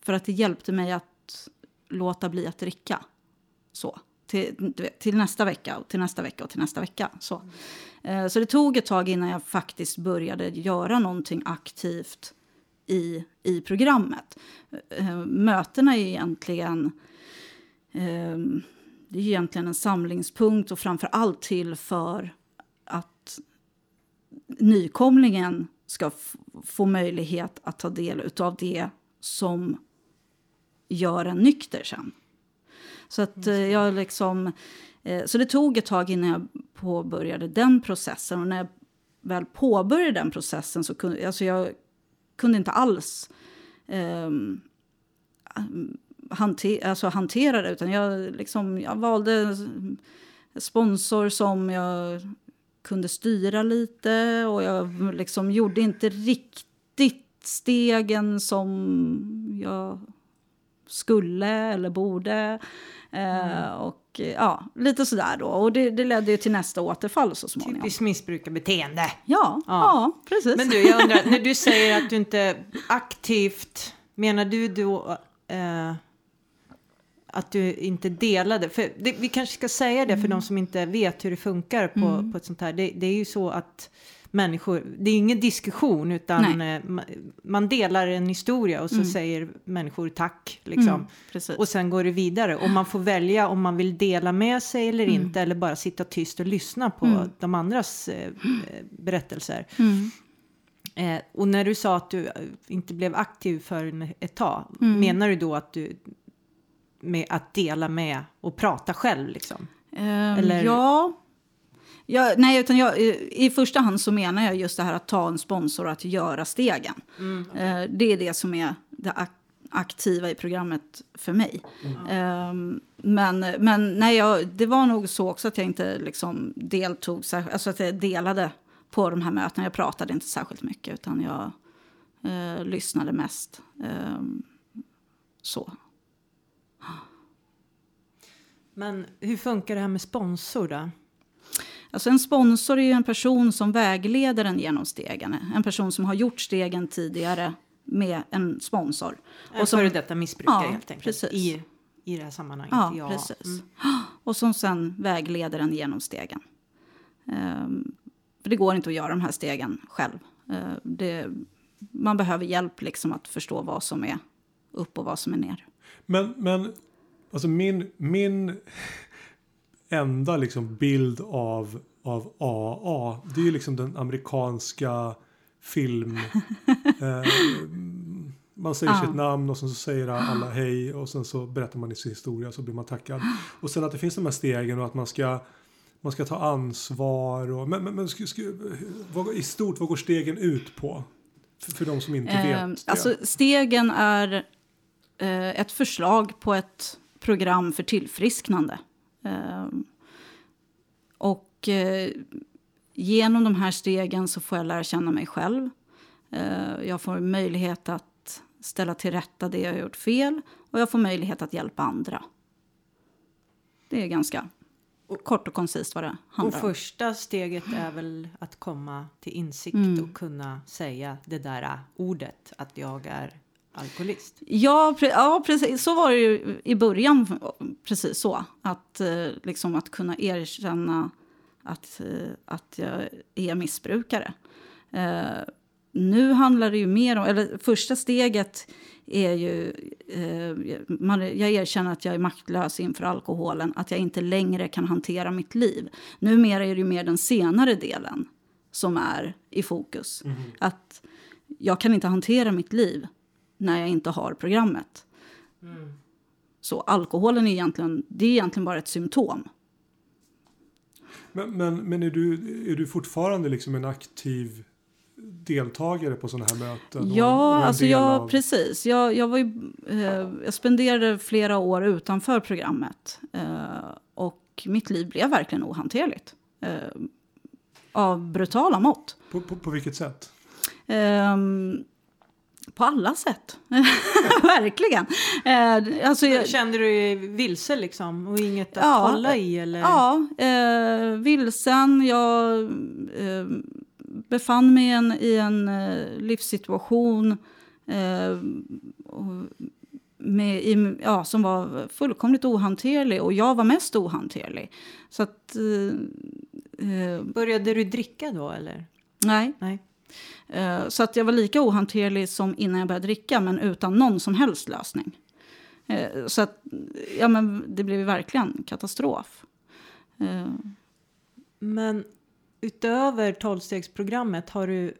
för att det hjälpte mig att låta bli att dricka. Så. Till, till nästa vecka, och till nästa vecka och till nästa vecka. Så. Eh, så det tog ett tag innan jag faktiskt började göra någonting aktivt i, i programmet. Eh, mötena är egentligen... Eh, det är egentligen en samlingspunkt och framför allt till för att nykomlingen ska få möjlighet att ta del av det som gör en nykter sen. Så att eh, jag liksom... Eh, så det tog ett tag innan jag påbörjade den processen. Och när jag väl påbörjade den processen så kunde alltså jag kunde inte alls um, hanter, alltså hantera det. Utan jag, liksom, jag valde sponsor som jag kunde styra lite. Och jag liksom gjorde inte riktigt stegen som jag skulle eller borde. Eh, mm. och ja, lite sådär då. Och det, det ledde ju till nästa återfall så småningom. Typiskt missbrukarbeteende. Ja, ja, ja, precis. Men du, jag undrar, när du säger att du inte aktivt, menar du då eh, att du inte delade. För det, vi kanske ska säga det för mm. de som inte vet hur det funkar på, mm. på ett sånt här. Det, det, är ju så att människor, det är ingen diskussion utan eh, man delar en historia och så mm. säger människor tack. Liksom. Mm, och sen går det vidare och man får välja om man vill dela med sig eller mm. inte eller bara sitta tyst och lyssna på mm. de andras eh, berättelser. Eh, och när du sa att du inte blev aktiv för ett tag, menar du då att du med att dela med och prata själv liksom? Um, Eller? Ja. ja. Nej, utan jag, i första hand så menar jag just det här att ta en sponsor och att göra stegen. Mm, uh, det är det som är det ak aktiva i programmet för mig. Mm. Um, men men nej, jag, det var nog så också att jag inte liksom deltog, alltså att jag delade på de här mötena. Jag pratade inte särskilt mycket utan jag uh, lyssnade mest. Um, så. Men hur funkar det här med sponsor då? Alltså en sponsor är ju en person som vägleder en genom stegen. En person som har gjort stegen tidigare med en sponsor. En före detta missbrukare ja, helt enkelt. Precis. I, I det här sammanhanget. Ja, ja. precis. Mm. Och som sen vägleder en genom stegen. Um, för det går inte att göra de här stegen själv. Uh, det, man behöver hjälp liksom att förstå vad som är upp och vad som är ner. Men, men Alltså min, min enda liksom bild av, av AA, det är ju liksom den amerikanska film... eh, man säger sitt namn och sen så säger alla hej och sen så berättar man sin historia så blir man tackad. Och sen att det finns de här stegen och att man ska man ska ta ansvar och men, men, men sk, sk, vad, i stort vad går stegen ut på? För, för de som inte eh, vet. Det. Alltså stegen är eh, ett förslag på ett program för tillfrisknande. Eh, och eh, genom de här stegen så får jag lära känna mig själv. Eh, jag får möjlighet att ställa till rätta det jag gjort fel och jag får möjlighet att hjälpa andra. Det är ganska kort och koncist vad det handlar om. Och första steget är väl att komma till insikt mm. och kunna säga det där ordet att jag är alkoholist. Ja, pre ja, precis. Så var det ju i början. Precis så. Att, eh, liksom, att kunna erkänna att, eh, att jag är missbrukare. Eh, nu handlar det ju mer om, eller första steget är ju, eh, man, jag erkänner att jag är maktlös inför alkoholen, att jag inte längre kan hantera mitt liv. Numera är det ju mer den senare delen som är i fokus. Mm. Att jag kan inte hantera mitt liv när jag inte har programmet. Mm. Så alkoholen är egentligen, det är egentligen bara ett symptom. Men, men, men är, du, är du fortfarande liksom en aktiv deltagare på sådana här möten? Ja, alltså jag, av... precis. Jag, jag, var ju, eh, jag spenderade flera år utanför programmet. Eh, och mitt liv blev verkligen ohanterligt. Eh, av brutala mått. På, på, på vilket sätt? Um, på alla sätt. Verkligen. Eh, alltså, jag, Kände du dig vilse liksom och inget att ja, hålla i? Eller? Ja, eh, vilsen. Jag eh, befann mig en, i en eh, livssituation eh, med, i, ja, som var fullkomligt ohanterlig och jag var mest ohanterlig. Så att, eh, Började du dricka då eller? Nej. Nej. Eh, så att jag var lika ohanterlig som innan jag började dricka, men utan någon som helst lösning. Eh, så att, ja men det blev verkligen katastrof. Eh. Men utöver tolvstegsprogrammet har du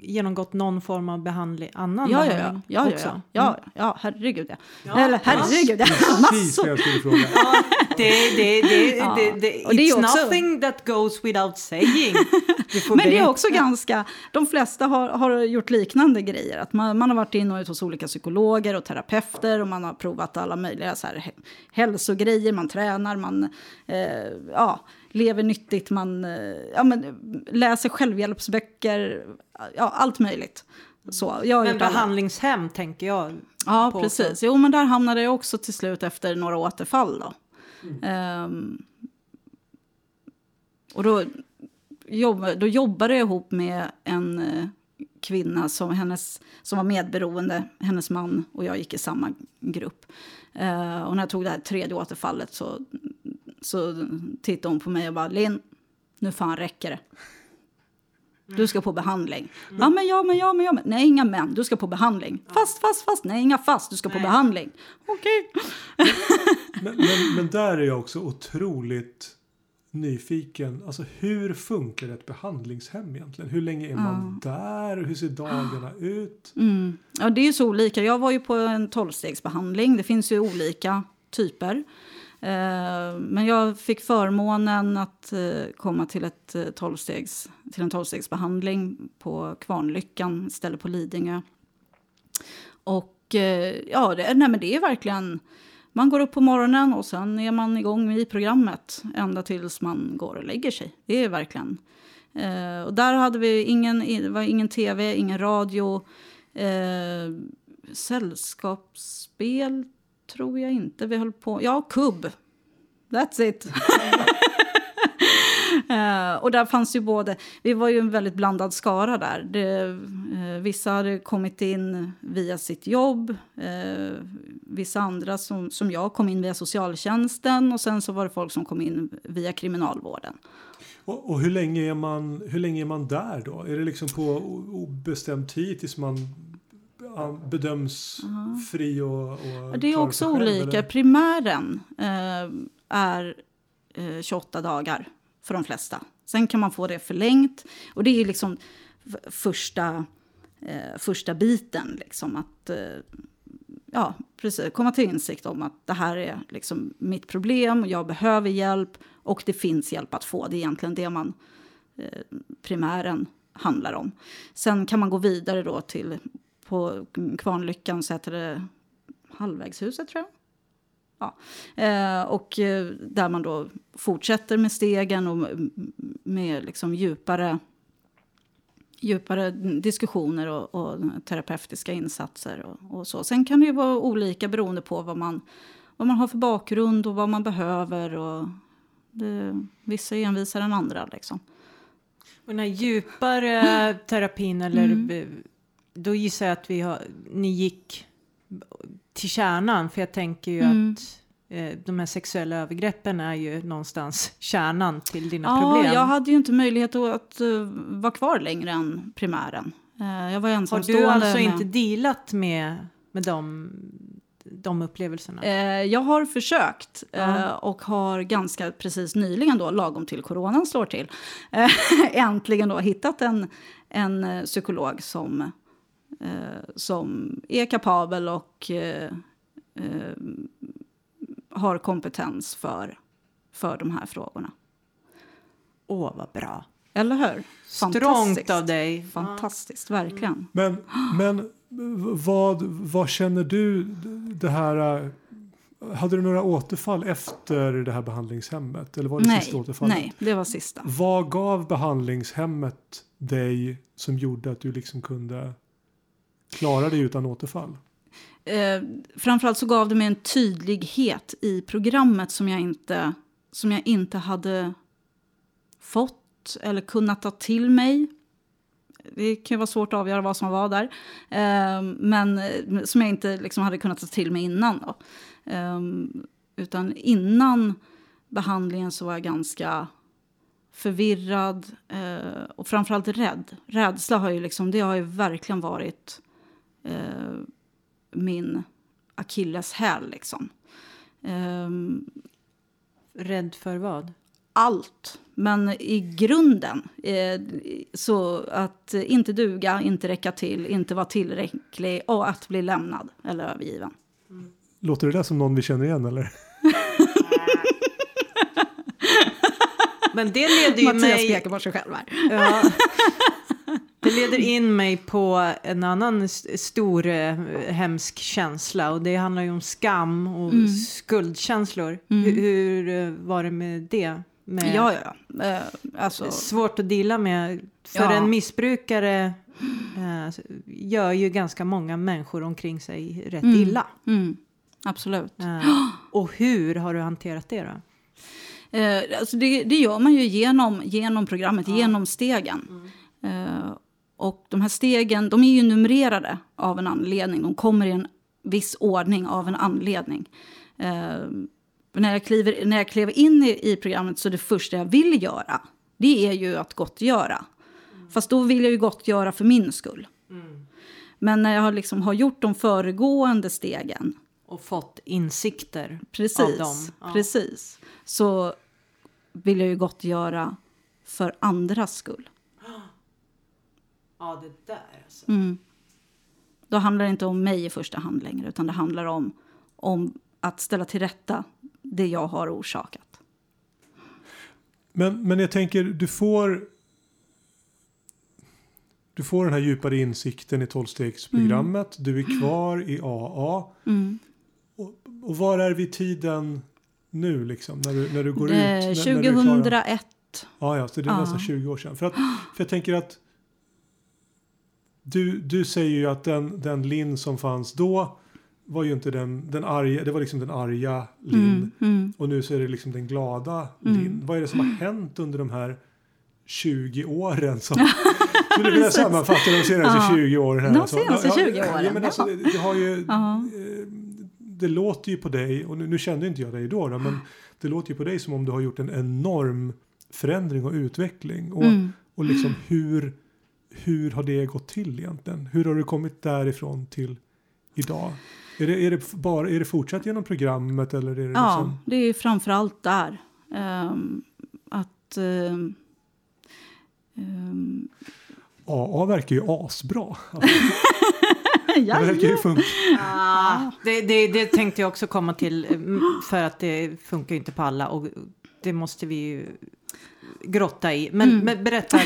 genomgått någon form av behandling, annan ja, behandling ja, ja, också? Ja, ja, ja, ja herregud ja. ja. Eller herregud, ja. massor. ja, det, det, det, ja. det, det, it's det också... nothing that goes without saying. Men det är också ganska, de flesta har, har gjort liknande grejer. Att man, man har varit in och ut hos olika psykologer och terapeuter och man har provat alla möjliga så här, hälsogrejer, man tränar, man, eh, ja lever nyttigt, man eh, ja, men, läser självhjälpsböcker, ja, allt möjligt. Så, men behandlingshem alla. tänker jag. Ja, på precis. Jo, men där hamnade jag också till slut efter några återfall. Då. Mm. Um, och då, jobb, då jobbade jag ihop med en uh, kvinna som, hennes, som var medberoende. Hennes man och jag gick i samma grupp. Uh, och när jag tog det här tredje återfallet så så tittade hon på mig och bara Linn, nu fan räcker det. Du ska på behandling. Mm. Ja, men ja, men ja, men ja. Men. Nej, inga men. Du ska på behandling. Fast, fast, fast. Nej, inga fast. Du ska Nej. på behandling. Okej. Okay. men, men, men, där är jag också otroligt nyfiken. Alltså hur funkar ett behandlingshem egentligen? Hur länge är man där? Hur ser dagarna ut? Mm. Ja, det är ju så olika. Jag var ju på en tolvstegsbehandling. Det finns ju olika typer. Eh, men jag fick förmånen att eh, komma till, ett eh, 12-stegs, till en tolvstegsbehandling på Kvarnlyckan istället på Lidingö. Och ja, det, nej, men det är verkligen... Man går upp på morgonen och sen är man igång i programmet ända tills man går och lägger sig. Det är verkligen... och där hade vi ingen, det var ingen tv, ingen radio. Eh, sällskapsspel tror jag inte vi höll på. Ja, kubb. That's it. uh, och där fanns ju både, vi var ju en väldigt blandad skara där. Det, uh, vissa hade kommit in via sitt jobb, uh, vissa andra som, som jag kom in via socialtjänsten och sen så var det folk som kom in via kriminalvården. Och, och hur, länge är man, hur länge är man där då? Är det liksom på obestämd tid tills man bedöms Aha. fri och, och Det är också själv, olika. Eller? Primären eh, är eh, 28 dagar för de flesta. Sen kan man få det förlängt. Och det är liksom första eh, första biten. Liksom, att eh, ja, precis, komma till insikt om att det här är liksom mitt problem, jag behöver hjälp och det finns hjälp att få. Det är egentligen det man eh, primären handlar om. Sen kan man gå vidare då till, på Kvarnlyckan så heter det Halvvägshuset tror jag. Ja. Eh, och eh, där man då fortsätter med stegen och med liksom djupare, djupare diskussioner och, och terapeutiska insatser. Och, och, så. Sen kan det ju vara olika beroende på vad man, vad man har för bakgrund och vad man behöver. Och det, vissa är envisare än andra. Liksom. Och den här djupare terapin, eller, mm. Då gissar jag att vi har, ni gick till kärnan. För jag tänker ju mm. att eh, de här sexuella övergreppen är ju någonstans kärnan till dina ja, problem. Jag hade ju inte möjlighet att, att uh, vara kvar längre än primären. Uh, jag var ensamstående. Har du alltså med... inte dealat med, med dem? de upplevelserna? Eh, jag har försökt och har ganska precis nyligen, då, lagom till coronan slår till, äntligen då hittat en, en psykolog som, eh, som är kapabel och eh, har kompetens för, för de här frågorna. Åh, vad bra. Eller hur? Strångt av dig. Fantastiskt, verkligen. Men, men vad, vad känner du det här? Hade du några återfall efter det här behandlingshemmet? Eller var det nej, sista återfallet? Nej, det var sista. Vad gav behandlingshemmet dig som gjorde att du liksom kunde klara dig utan återfall? Eh, framförallt så gav det mig en tydlighet i programmet som jag inte, som jag inte hade fått eller kunnat ta till mig det kan vara svårt att avgöra vad som var där. Eh, men eh, som jag inte liksom hade kunnat ta till mig innan. Då. Eh, utan innan behandlingen så var jag ganska förvirrad eh, och framförallt rädd. Rädsla har ju, liksom, det har ju verkligen varit eh, min akilleshäl. Liksom. Ehm, rädd för vad? allt. Men i grunden, eh, så att inte duga, inte räcka till, inte vara tillräcklig och att bli lämnad eller övergiven. Låter det där som någon vi känner igen eller? Men det leder ju Mattias mig... Mattias pekar på sig själv här. Ja. Det leder in mig på en annan stor eh, hemsk känsla och det handlar ju om skam och mm. skuldkänslor. Mm. Hur, hur eh, var det med det? Med ja, ja. Eh, alltså... Svårt att dela med. För ja. en missbrukare eh, gör ju ganska många människor omkring sig rätt mm. illa. Mm. Absolut. Eh, och hur har du hanterat det då? Eh, alltså det, det, gör man ju genom, genom programmet, ja. genom stegen. Mm. Eh, och de här stegen de är ju numrerade av en anledning. De kommer i en viss ordning av en anledning. Eh, när jag, kliver, när jag klev in i, i programmet så det första jag vill göra det är ju att gottgöra. Mm. Fast då vill jag ju gottgöra för min skull. Mm. Men när jag liksom har gjort de föregående stegen och fått insikter precis, av dem. Ja. Precis. Så vill jag ju gottgöra för andras skull. Ja, det där alltså. Mm. Då handlar det inte om mig i första hand längre, utan det handlar om, om att ställa till rätta det jag har orsakat. Men, men jag tänker, du får du får den här djupare insikten i tolvstegsprogrammet. Mm. Du är kvar i AA. Mm. Och, och var är vi tiden nu liksom? När du, när du går det, ut? 2001. ja, ja, så det är ja. nästan 20 år sedan. För, att, för jag tänker att du, du säger ju att den, den Linn som fanns då var ju inte den, den arga, det var liksom den arga Linn. Mm, mm. Och nu så är det liksom den glada mm. Linn. Vad är det som har hänt under de här 20 åren? Som, skulle du vilja sammanfatta de senaste ja. 20 åren? Här, de senaste 20 åren? Ja, men alltså, det, det, har ju, uh det låter ju på dig, och nu, nu kände inte jag dig då, då men det låter ju på dig som om du har gjort en enorm förändring och utveckling. Och, mm. och liksom hur, hur har det gått till egentligen? Hur har du kommit därifrån till idag? Är det, är det, bara, är det fortsatt genom programmet? Eller är det ja, liksom... det är framförallt där. Um, att... Um, um, AA verkar ju asbra. ja, Det verkar ju funka. Ah, det, det, det tänkte jag också komma till, mm, för att det funkar ju inte på alla och det måste vi ju grotta i. Men, men berätta.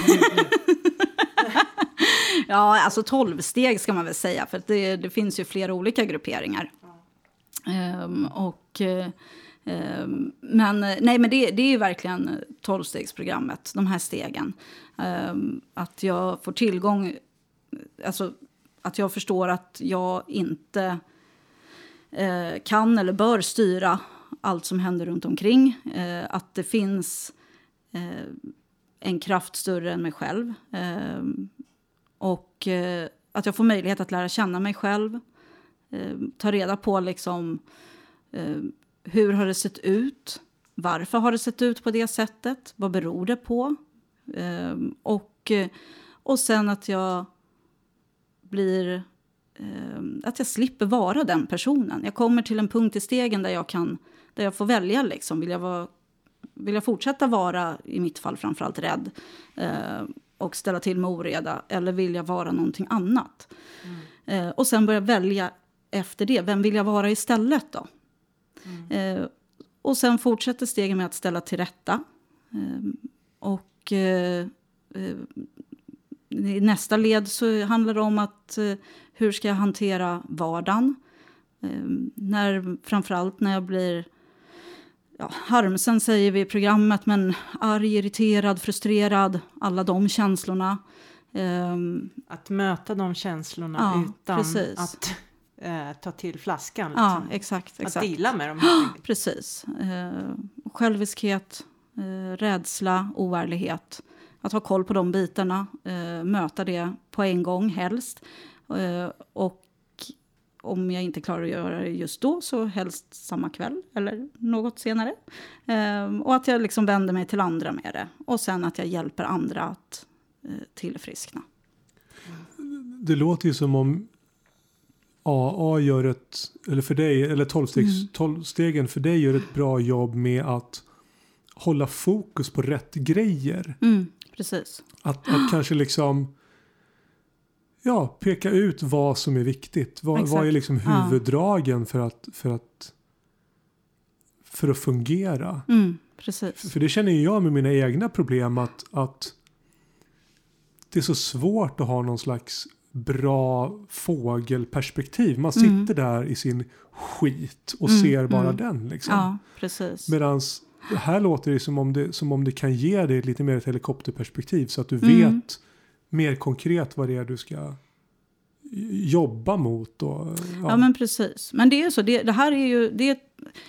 Ja, alltså tolvsteg ska man väl säga, för det, det finns ju flera olika grupperingar. Um, och, um, men nej, men det, det är ju verkligen tolvstegsprogrammet, de här stegen. Um, att jag får tillgång, alltså att jag förstår att jag inte uh, kan eller bör styra allt som händer runt omkring. Uh, att det finns uh, en kraft större än mig själv. Och eh, att jag får möjlighet att lära känna mig själv. Eh, ta reda på liksom, eh, hur har det sett ut? Varför har det sett ut på det sättet? Vad beror det på? Eh, och, eh, och sen att jag blir... eh, att jag slipper vara den personen. Jag kommer till en punkt i stegen där jag, kan, där jag får välja. Liksom. Vill, jag vara, vill jag fortsätta vara, i mitt fall framförallt, rädd? Eh, och ställa till med oreda eller vill jag vara någonting annat? Eh, och sen börja välja efter det. Vem vill jag vara istället då? Eh, och sen fortsätter stegen med att ställa till rätta. Eh, och eh, eh, i nästa led så handlar det om att eh, hur ska jag hantera vardagen? Eh, när, framförallt när jag blir ja, harmsen säger vi i programmet, men arg, irriterad, frustrerad, alla de känslorna. Ehm, att möta de känslorna Ja, utan precis. att eh, ta till flaskan. ja, Liksom. exakt. att exakt. deala med dem. Precis. Eh, själviskhet, eh, rädsla, oärlighet. Att ha koll på de bitarna, eh, möta det på en gång helst. Och om jag inte klarar att göra det just då så helst samma kväll eller något senare. Eh, och att jag liksom vänder mig till andra med det. Och sen att jag hjälper andra att eh, tillfriskna. Det låter ju som om AA gör ett, eller för dig, eller Mm. tolvstegen för dig gör ett bra jobb med att hålla fokus på rätt grejer. Mm, precis. Att, att kanske liksom ja, peka ut vad som är viktigt. Vad, vad är liksom Ja. huvuddragen för att, för att för att fungera. Mm, precis. För det känner jag med mina egna problem att, att det är så svårt att ha någon slags bra fågelperspektiv. Man sitter Mm. där i sin skit och Mm, ser bara mm. den. Liksom. Ja, precis. Medan här låter det som om det, som om det kan ge dig lite mer ett helikopterperspektiv så att du Mm. vet mer konkret vad det är du ska jobba mot. Och, ja. Ja, men precis. Men det är ju så, det, det här är ju det är, ett-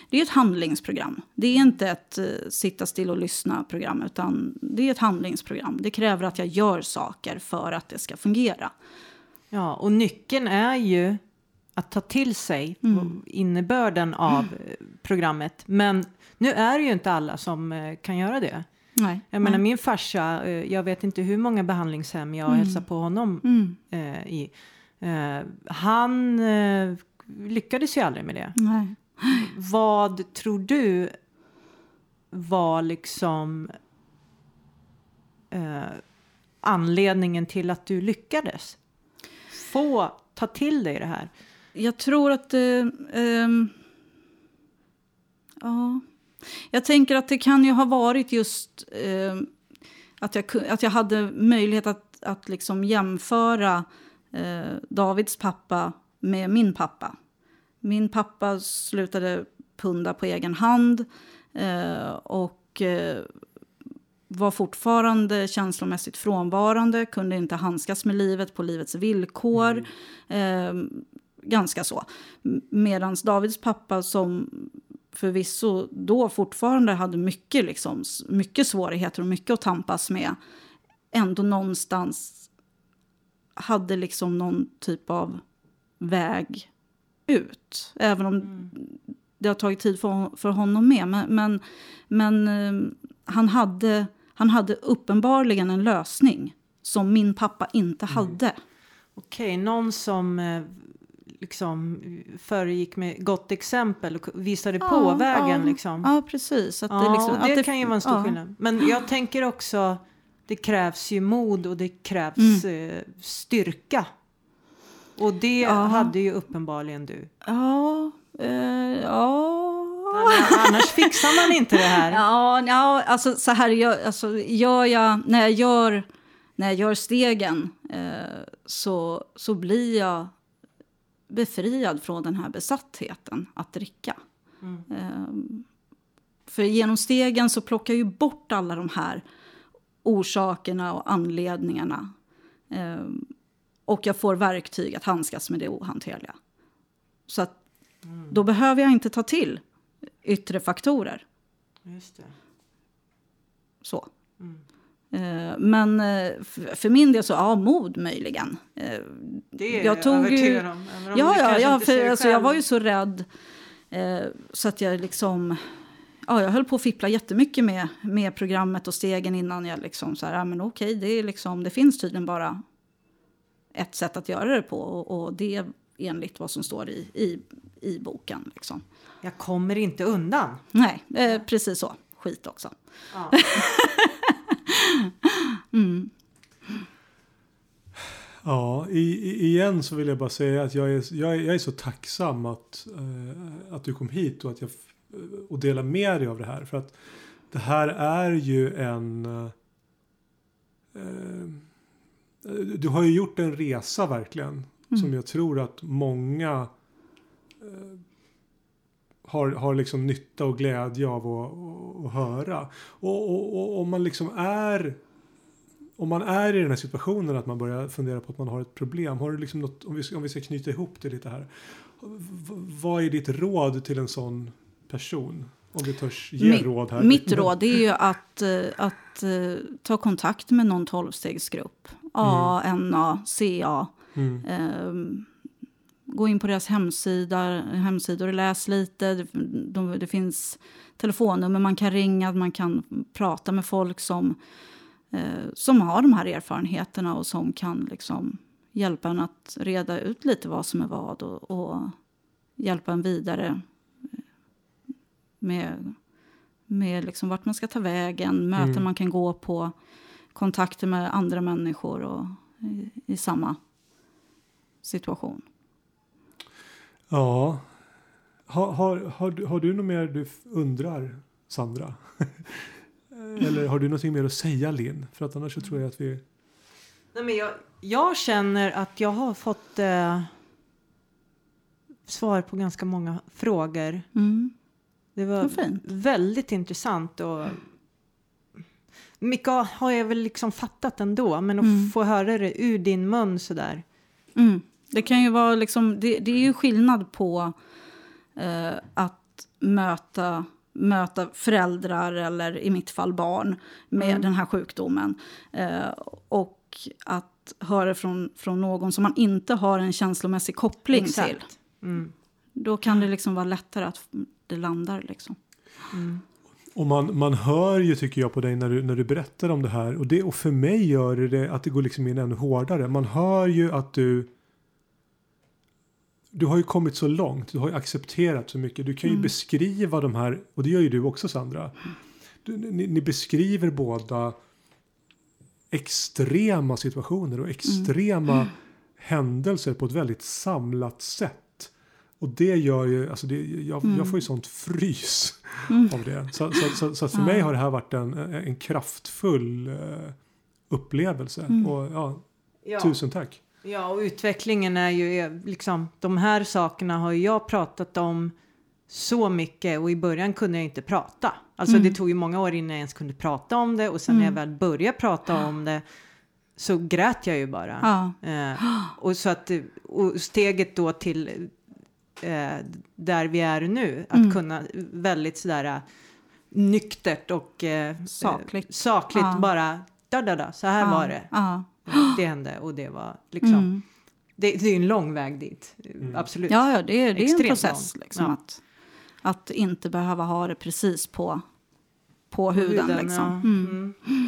det är ett handlingsprogram. Det är inte ett eh, sitta still och lyssna-program, utan det är ett handlingsprogram. Det kräver att jag gör saker för att det ska fungera. Ja, och nyckeln är ju att ta till sig Mm. innebörden av eh, programmet. Men nu är det ju inte alla som eh, kan göra det. Nej. Jag menar Nej. min farsa, eh, jag vet inte hur många behandlingshem jag Mm. hälsar på honom Mm. eh, i. Eh, han eh, lyckades ju aldrig med det. Nej. Vad tror du var liksom eh, anledningen till att du lyckades? Få ta till dig det här. Jag tror att... Eh, ehm, ja. Jag tänker att det kan ju ha varit just eh, att, jag, att jag hade möjlighet att, att liksom jämföra eh, Davids pappa med min pappa. Min pappa slutade punda på egen hand eh, och eh, var fortfarande känslomässigt frånvarande, kunde inte handskas med livet på livets villkor. Eh, ganska så. Medan Davids pappa som förvisso då fortfarande hade mycket, liksom, mycket svårigheter och mycket att tampas med ändå någonstans hade liksom någon typ av väg ut. Även om det har tagit tid för, för honom med. Men, men, men eh, han, hade, han hade uppenbarligen en lösning som min pappa inte hade. Okej, någon som eh, liksom föregick med gott exempel och visade på Ja, vägen. ja, liksom. Ja, precis. Att Ja, det, liksom, det, att kan ju vara en stor ja. skillnad. Men jag tänker också det krävs ju mod och det krävs eh, styrka. Och det hade ju uppenbarligen du. Ja, eh, ja. Annars, fixar man inte det här. Ja, ja alltså så här gör, alltså, gör jag, när jag gör, när jag gör stegen eh, så, så blir jag befriad från den här besattheten att dricka. Eh, för genom stegen så plockar ju bort alla de här orsakerna och anledningarna. Eh, och jag får verktyg att handskas med det ohanterliga. Så att då behöver jag inte ta till yttre faktorer. Just det. Så. Eh, Men eh, för min del så, ja, mod möjligen. Eh, Det är Jag tog ju- om. Ja, ja, ja för alltså, jag var ju så rädd eh, så att jag liksom... Ja, jag höll på att fippla jättemycket med, med programmet och stegen innan jag liksom så här, ja men okej, det, är liksom, det finns tydligen bara ett sätt att göra det på och, och det är enligt vad som står i, i, i boken. Liksom. Jag kommer inte undan. Nej, eh, precis så. Skit också. Ja, i, i, igen så vill jag bara säga att jag är, jag är, jag är så tacksam att, eh, att du kom hit och att jag f- och delar med dig av det här. För att det här är ju en... eh, eh, du har ju gjort en resa verkligen. Som jag tror att många eh, har, har liksom nytta och glädje av att, att, att höra. Och, och, och om man liksom är om man är i den här situationen att man börjar fundera på att man har ett problem. Har du liksom något, om, vi ska, om vi ska knyta ihop det lite här. Vad är ditt råd till en sån person? Om vi törs ge Mi- råd här. Mitt råd är ju att, eh, att eh, ta kontakt med någon tolvstegsgrupp. A, NA, CA. Mm. Ehm, gå in på deras hemsida, hemsidor och läs lite. Det, de, det finns telefonnummer man kan ringa, man kan prata med folk som, eh, som har de här erfarenheterna och som kan liksom hjälpa en att reda ut lite vad som är vad och, och hjälpa en vidare med, med liksom vart man ska ta vägen, möten Mm. man kan gå på, kontakter med andra människor och i, i samma situation. Ja. Har, har, har, du- har du något mer du undrar, Sandra? Eller har du någonting mer att säga, Linn? För att annars så tror jag att vi... Nej, men jag, jag känner att jag har fått eh, svar på ganska många frågor. Mm. Det var väldigt intressant och mycket har jag väl liksom fattat ändå, men att Mm. få höra det ur din mun sådär. Mm. Det kan ju vara liksom, det, det är ju skillnad på eh, att möta, möta föräldrar eller i mitt fall barn med Mm. den här sjukdomen. Eh, och att höra från, från någon som man inte har en känslomässig koppling till. Exakt. Mm. Då kan det liksom vara lättare att det landar liksom. Och man, man hör ju tycker jag på dig när du, när du berättar om det här. Och, det, och för mig gör det, det att det går liksom in ännu hårdare. Man hör ju att du du har ju kommit så långt, du har ju accepterat så mycket. Du kan ju beskriva de här, och det gör ju du också Sandra. Du, ni, ni beskriver båda extrema situationer och extrema händelser på ett väldigt samlat sätt. Och det gör ju, alltså det, jag, jag får ju sånt frys av det. Så, så, så, så för mig har det här varit en, en kraftfull eh, upplevelse. Och ja, Ja. tusen tack. Ja, och utvecklingen är ju eh, liksom, de här sakerna har jag pratat om så mycket och i början kunde jag inte prata. Alltså det tog ju många år innan jag ens kunde prata om det och sen när jag väl började prata om det så grät jag ju bara. Ja. Eh, och så att, eh, och steget då till eh, där vi är nu, att kunna väldigt sådär eh, nyktert och eh, Sakligt. sakligt Ja. bara, da, da, da, så här Ja, var det. Det hände och det var liksom, Mm. det, det är ju en lång väg dit, absolut. Ja, ja, det är, det är en process. Liksom, Ja. att, att inte behöva ha det precis på, på huden. Huden, liksom. ja. Mm. Mm.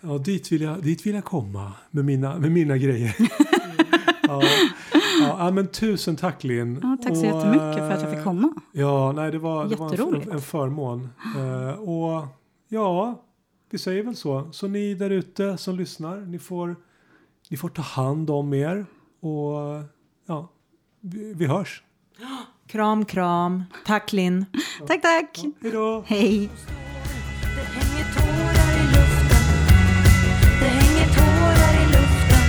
Ja, dit vill jag, dit vill jag komma med mina, med mina grejer. ja, ja, men tusen tack Linn. Ja, tack så Och, jättemycket för att jag eh, fick komma. Ja, nej, det var, det var en, en förmån. Eh, och ja, vi säger väl så. Så ni där ute som lyssnar, ni får, ni får ta hand om er och ja, vi, vi hörs. Kram, kram. Tack Linn. Tack, tack. Hej då! Hej. Det hänger tårar i luften Det hänger tårar i luften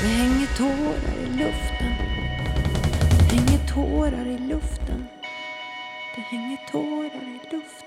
Det hänger tårar i luften Det hänger tårar i luften Det hänger tårar i luften